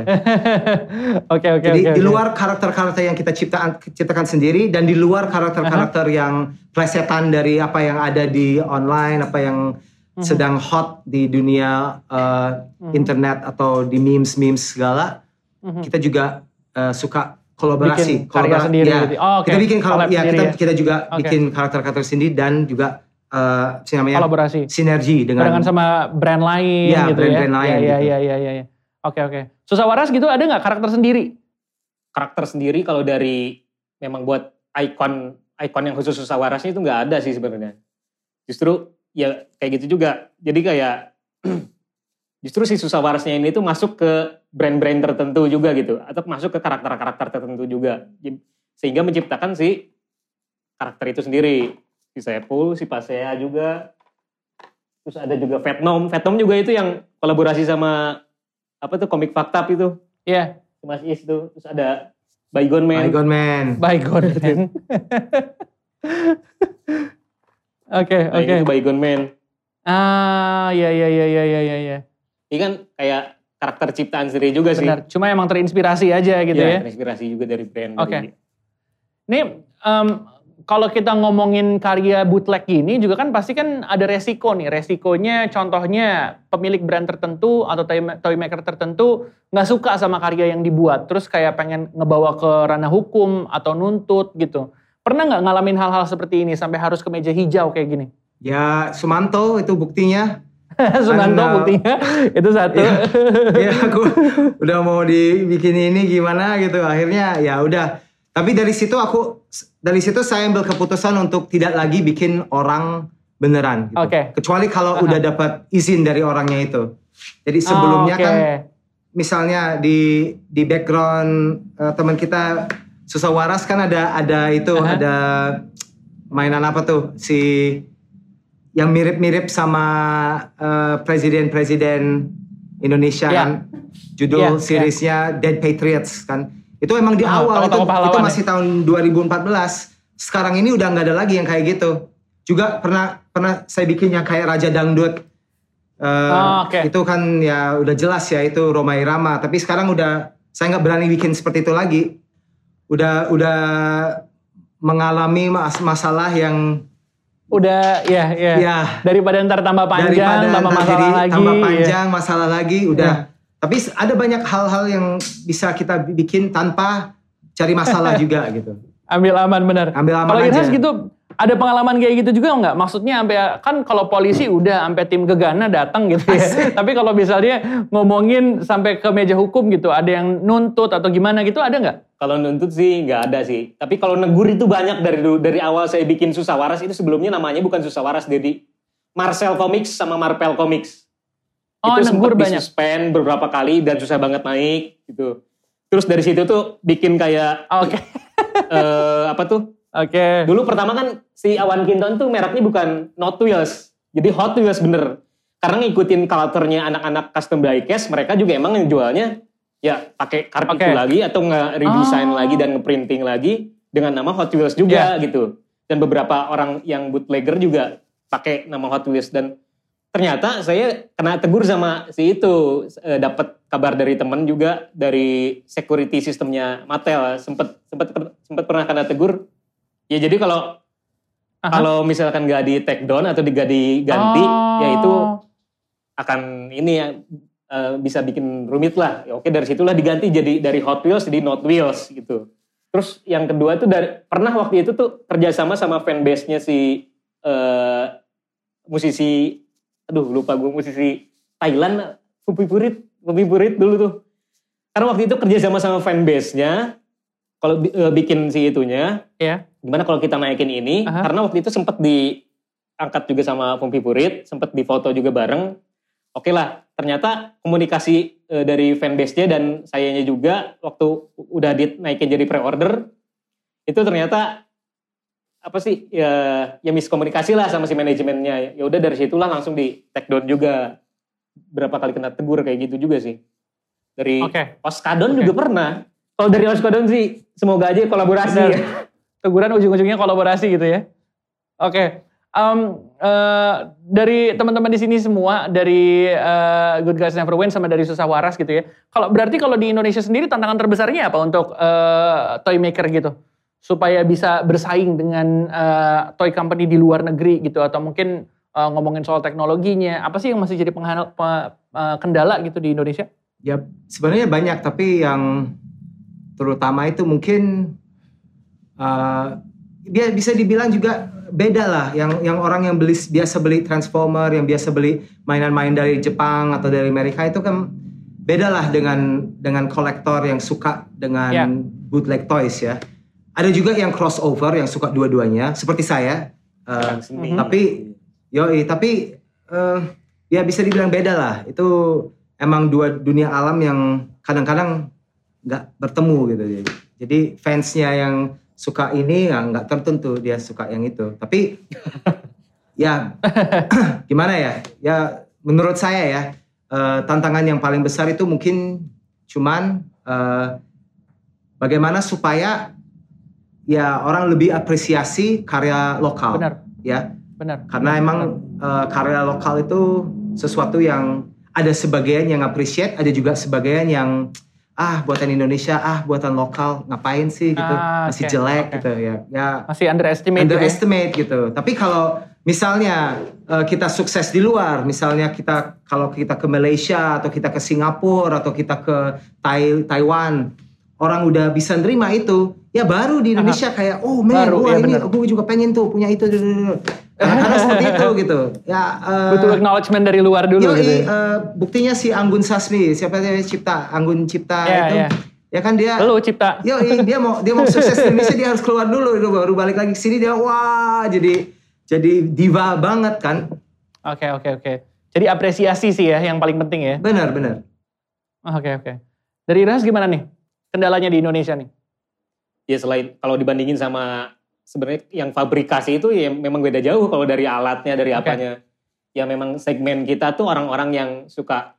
Oke oke Jadi oke. di luar karakter-karakter yang kita ciptakan ciptakan sendiri dan di luar karakter-karakter yang plesetan dari apa yang ada di online, apa yang Mhm. sedang hot di dunia uh, internet atau di memes-memes segala, Mhm. kita juga uh, suka kolaborasi, Bikin karya Kolabora- sendiri ya. gitu. Oh, oke. Kita bikin kalau ya kita ya. kita juga Oke. bikin karakter-karakter sendiri dan juga uh, namanya kolaborasi. sinergi dengan Barengan sama brand lain Iya, gitu brand-brand ya. lain Iya gitu. iya iya iya iya. Oke oke. Susah waras gitu ada nggak karakter sendiri? karakter sendiri kalau dari memang buat ikon ikon yang khusus susah warasnya itu nggak ada sih sebenarnya. Justru ya kayak gitu juga. Jadi kayak justru si susah warasnya ini tuh masuk ke brand-brand tertentu juga gitu atau masuk ke karakter-karakter tertentu juga sehingga menciptakan si karakter itu sendiri si Sepul, si Pasea juga terus ada juga Vietnam Vietnam juga itu yang kolaborasi sama apa tuh komik fakta itu Iya. Mas Is tuh terus ada Bygone Man Bygone Man. Bygone Man. Oke, nah, oke. itu Bygone Man Ah, ya ya ya ya ya ya ya. ini kan kayak karakter ciptaan sendiri juga sih Benar. Cuma emang terinspirasi aja gitu ya. terinspirasi juga dari brand Oke. dari- Ini em, kalau kita ngomongin karya bootleg gini juga kan pasti kan ada resiko nih. Resikonya contohnya pemilik brand tertentu atau toy, maker tertentu nggak suka sama karya yang dibuat. Terus kayak pengen ngebawa ke ranah hukum atau nuntut gitu. Pernah nggak ngalamin hal-hal seperti ini sampai harus ke meja hijau kayak gini? Ya Sumanto itu buktinya. Karena- buktinya itu satu. ya aku udah mau dibikin ini gimana gitu akhirnya ya udah tapi dari situ aku dari situ saya ambil keputusan untuk tidak lagi bikin orang beneran gitu. Oke. kecuali kalau Aha. udah dapat izin dari orangnya itu jadi sebelumnya Oh, oke. kan misalnya di di background eh, teman kita susah waras kan ada ada itu Aha. ada mainan apa tuh si yang mirip-mirip sama eh, presiden-presiden Indonesia Ya. kan judul Ya, seriesnya Dead Patriots kan itu emang di Ah, awal itu, itu ya. masih tahun 2014 sekarang ini udah nggak ada lagi yang kayak gitu juga pernah pernah saya bikin yang kayak Raja Dangdut Eh, Oh, oke. itu kan ya udah jelas ya itu Roma Irama tapi sekarang udah saya nggak berani bikin seperti itu lagi udah udah mengalami mas- masalah yang Udah ya ya. ya Daripada ntar tambah panjang, daripada tambah masalah jadi lagi. tambah ya. panjang masalah lagi udah tapi ada banyak hal-hal yang bisa kita bikin tanpa cari masalah juga gitu Ambil aman bener. ambil aman Kalau aja Irhas gitu ada pengalaman kayak gitu juga nggak? Maksudnya sampai kan kalau polisi udah sampai tim gegana datang gitu ya. Tapi kalau misalnya ngomongin sampai ke meja hukum gitu, ada yang nuntut atau gimana gitu ada nggak? Kalau nuntut sih nggak ada sih. Tapi kalau negur itu banyak dari dari awal saya bikin Susah Waras itu sebelumnya namanya bukan Susah Waras jadi Marcel Comics sama Marvel Comics. Oh, itu sempat banyak. disuspend beberapa kali dan susah banget naik gitu. Terus dari situ tuh bikin kayak Oke, eh, apa tuh? oke. Dulu pertama kan si Awan Kinton tuh mereknya bukan Not Wheels, jadi Hot Wheels bener. Karena ngikutin culture-nya anak-anak custom diecast, mereka juga emang yang jualnya ya pakai karpet Oke. itu lagi atau nge-redesign Oh. lagi dan nge-printing lagi dengan nama Hot Wheels juga gitu. Dan beberapa orang yang bootlegger juga pakai nama Hot Wheels dan ternyata saya kena tegur sama si itu Eh, dapat kabar dari temen juga dari security sistemnya Mattel sempet sempet sempet pernah kena tegur ya jadi kalau Aha. kalau misalkan nggak di take down atau nggak diganti Oh. ya itu akan ini ya eh, bisa bikin rumit lah ya, oke dari situlah diganti jadi dari Hot Wheels jadi Not Wheels gitu terus yang kedua itu dari pernah waktu itu tuh kerjasama sama fanbase-nya si eh, musisi aduh lupa gue musisi Thailand Pupi Purit Pupi Purit dulu tuh karena waktu itu kerja sama sama fanbase-nya kalau eh, bikin si itunya Ya. gimana kalau kita naikin ini Aha. karena waktu itu sempat diangkat juga sama Pupi Purit sempat difoto juga bareng oke lah ternyata komunikasi eh, dari fanbase-nya dan sayanya juga waktu udah dinaikin jadi pre-order itu ternyata apa sih ya ya miskomunikasi lah sama si manajemennya ya udah dari situlah langsung di take down juga berapa kali kena tegur kayak gitu juga sih dari Oke. Oskadon Oke. juga pernah kalau dari Oskadon sih semoga aja kolaborasi ya. Teguran ujung-ujungnya kolaborasi gitu ya. Oke. Em, eh, dari teman-teman di sini semua dari eh, Good Guys Never Win sama dari Susah Waras gitu ya. Kalau berarti kalau di Indonesia sendiri tantangan terbesarnya apa untuk eh, toy maker gitu? Supaya bisa bersaing dengan eh, toy company di luar negeri gitu atau mungkin eh, ngomongin soal teknologinya, apa sih yang masih jadi penghal- pe- eh, kendala gitu di Indonesia? Ya sebenarnya banyak tapi yang terutama itu mungkin uh, dia bisa dibilang juga beda lah. Yang yang orang yang beli biasa beli Transformer, yang biasa beli mainan-main dari Jepang atau dari Amerika itu kan beda lah dengan dengan kolektor yang suka dengan Ya. bootleg toys ya. Ada juga yang crossover yang suka dua-duanya seperti saya. Uh, seni. Mhm. Tapi Yoi, tapi eh, ya bisa dibilang beda lah. Itu emang dua dunia alam yang kadang-kadang nggak bertemu gitu. Jadi fansnya yang suka ini ya nggak tertentu dia suka yang itu. Tapi ya gimana ya? Ya menurut saya ya eh, tantangan yang paling besar itu mungkin cuman eh, bagaimana supaya ya orang lebih apresiasi karya lokal. Benar. Ya, Benar. karena emang eh, karya lokal itu sesuatu yang ada sebagian yang appreciate, ada juga sebagian yang ah buatan Indonesia, ah buatan lokal, ngapain sih gitu, Ah, masih jelek oke. gitu ya. Ya Masih underestimate. gitu ya? underestimate gitu. Tapi kalau misalnya eh, kita sukses di luar, misalnya kita kalau kita ke Malaysia atau kita ke Singapura atau kita ke Tai- Taiwan, orang udah bisa nerima itu, ya baru di Indonesia kayak oh man, Baru, wah iya ini bener. gue juga pengen tuh punya itu. Kadang-kadang seperti itu gitu. Ya eh, Butuh acknowledgement dari luar dulu Yoi, gitu. ya. eh, buktinya si Anggun Sasmi, siapa dia cipta Anggun Cipta Iya, itu, iya. ya kan dia Lu cipta. Yo, dia mau dia mau sukses di Indonesia dia harus keluar dulu itu baru balik lagi ke sini dia wah jadi jadi diva banget kan. Oke, oke, oke. Jadi apresiasi sih ya yang paling penting ya. Benar, benar. Oke, oke. Dari Ras gimana nih? Kendalanya di Indonesia nih? Ya selain kalau dibandingin sama sebenarnya yang fabrikasi itu ya memang beda jauh kalau dari alatnya dari Oke. apanya. Ya memang segmen kita tuh orang-orang yang suka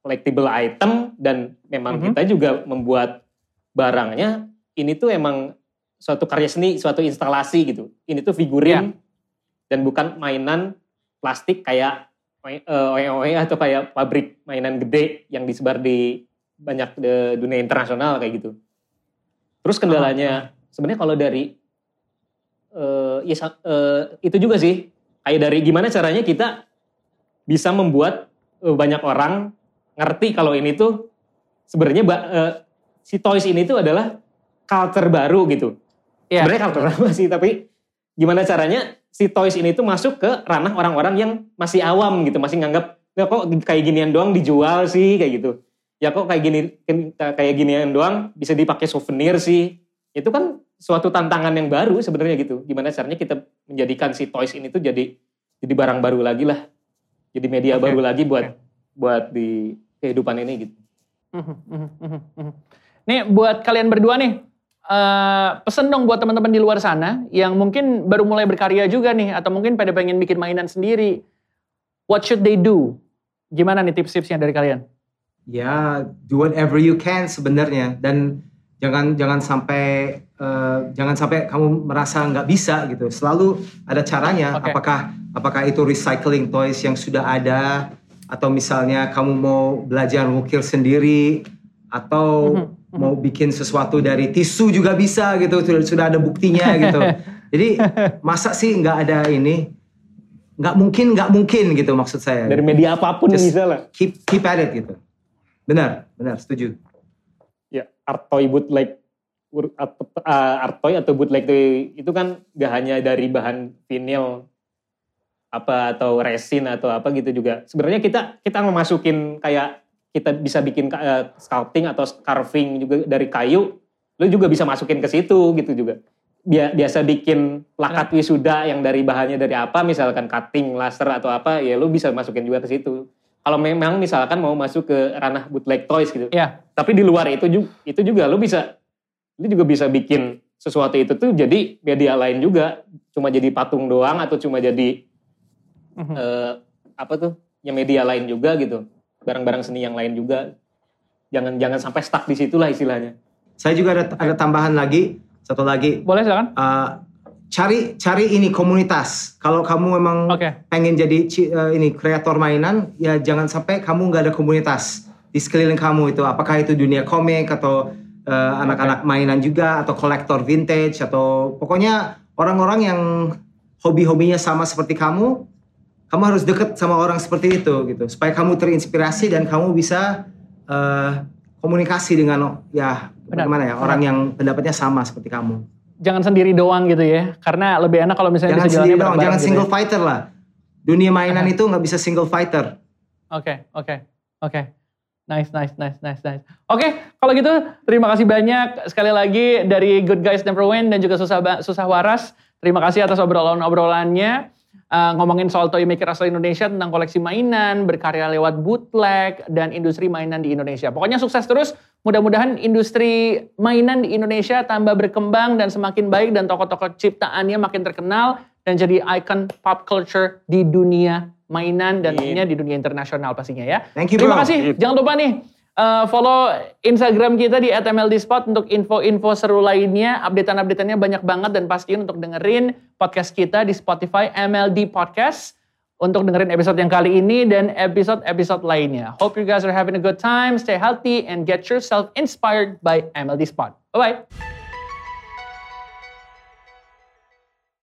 collectible item dan memang Mhm. kita juga membuat barangnya ini tuh emang suatu karya seni, suatu instalasi gitu. Ini tuh figurin dan bukan mainan plastik kayak eh, OE-OE atau kayak pabrik mainan gede yang disebar di banyak de- dunia internasional kayak gitu. Terus kendalanya sebenarnya kalau dari eh, ya eh, itu juga sih kayak dari gimana caranya kita bisa membuat eh, banyak orang ngerti kalau ini tuh sebenarnya eh, si toys ini tuh adalah culture baru gitu. Iya. Sebenarnya culture lama sih, tapi gimana caranya si toys ini tuh masuk ke ranah orang-orang yang masih awam gitu, masih nganggap ya kok kayak ginian doang dijual sih kayak gitu. Ya kok kayak gini kayak ginian doang bisa dipakai souvenir sih. Itu kan suatu tantangan yang baru sebenarnya gitu. Gimana caranya kita menjadikan si toys ini tuh jadi jadi barang baru lagi lah. Jadi media Oke, baru lagi buat oke. buat di kehidupan ini gitu. Mhm, mhm, mhm. Nih buat kalian berdua nih, eh pesen dong buat teman-teman di luar sana yang mungkin baru mulai berkarya juga nih, atau mungkin pada pengen bikin mainan sendiri. What should they do? Gimana nih tips-tipsnya dari kalian? Ya, do whatever you can sebenarnya dan jangan jangan sampai eh, jangan sampai kamu merasa nggak bisa gitu. Selalu ada caranya. Oke. Apakah apakah itu recycling toys yang sudah ada atau misalnya kamu mau belajar ngukir sendiri atau Mhm, mhm. mau bikin sesuatu dari tisu juga bisa gitu. Sudah sudah ada buktinya gitu. Jadi masa sih nggak ada ini? Nggak mungkin nggak mungkin gitu maksud saya. Dari media apa pun Just bisa lah. keep keep at it gitu. Benar, benar, setuju. ya art toy bootleg ur- atau uh, art toy atau bootleg itu, itu kan gak hanya dari bahan vinil apa atau resin atau apa gitu juga. Sebenarnya kita kita memasukin kayak kita bisa bikin uh, sculpting atau carving juga dari kayu lu juga bisa masukin ke situ gitu juga. Bia- biasa bikin plakat wisuda yang dari bahannya dari apa misalkan cutting laser atau apa ya lu bisa masukin juga ke situ kalau memang misalkan mau masuk ke ranah bootleg toys gitu. Ya, tapi di luar itu juga itu juga lu bisa lu juga bisa bikin sesuatu itu tuh jadi media lain juga. Cuma jadi patung doang atau cuma jadi Mhm. eh, apa tuh? Ya media lain juga gitu. Barang-barang seni yang lain juga. Jangan jangan sampai stuck di situ lah istilahnya. Saya juga ada ada tambahan lagi, satu lagi. boleh silakan. Uh, cari cari ini komunitas. Kalau kamu memang Oke. pengen jadi uh, ini kreator mainan, ya jangan sampai kamu nggak ada komunitas di sekeliling kamu itu. Apakah itu dunia komik atau uh, anak-anak mainan juga atau kolektor vintage atau pokoknya orang-orang yang hobi-hobinya sama seperti kamu, kamu harus deket sama orang seperti itu gitu supaya kamu terinspirasi dan kamu bisa uh, komunikasi dengan ya Benar, bagaimana ya benar. orang yang pendapatnya sama seperti kamu. Jangan sendiri doang gitu ya, karena lebih enak kalau misalnya Jangan bisa sendiri bareng-bareng jangan gitu single ya. fighter lah. Dunia mainan itu nggak bisa single fighter. Oke, oke, oke. Nice, nice, nice, nice, nice. Oke, kalau gitu terima kasih banyak sekali lagi dari Good Guys Never Win dan juga Susah Susah Waras. Terima kasih atas obrolan-obrolannya. Uh, ngomongin soal toy maker asal Indonesia tentang koleksi mainan, berkarya lewat bootleg dan industri mainan di Indonesia. Pokoknya sukses terus. Mudah-mudahan industri mainan di Indonesia tambah berkembang dan semakin baik dan tokoh-tokoh ciptaannya makin terkenal dan jadi icon pop culture di dunia mainan dan tentunya di dunia internasional pastinya ya. Thank you, Terima kasih. Jangan lupa nih uh, follow Instagram kita di @mldspot untuk info-info seru lainnya. Updatean-updateannya banyak banget dan pastiin untuk dengerin podcast kita di Spotify MLD Podcast untuk dengerin episode yang kali ini dan episode-episode lainnya. Hope you guys are having a good time, stay healthy, and get yourself inspired by MLD Spot. Bye-bye.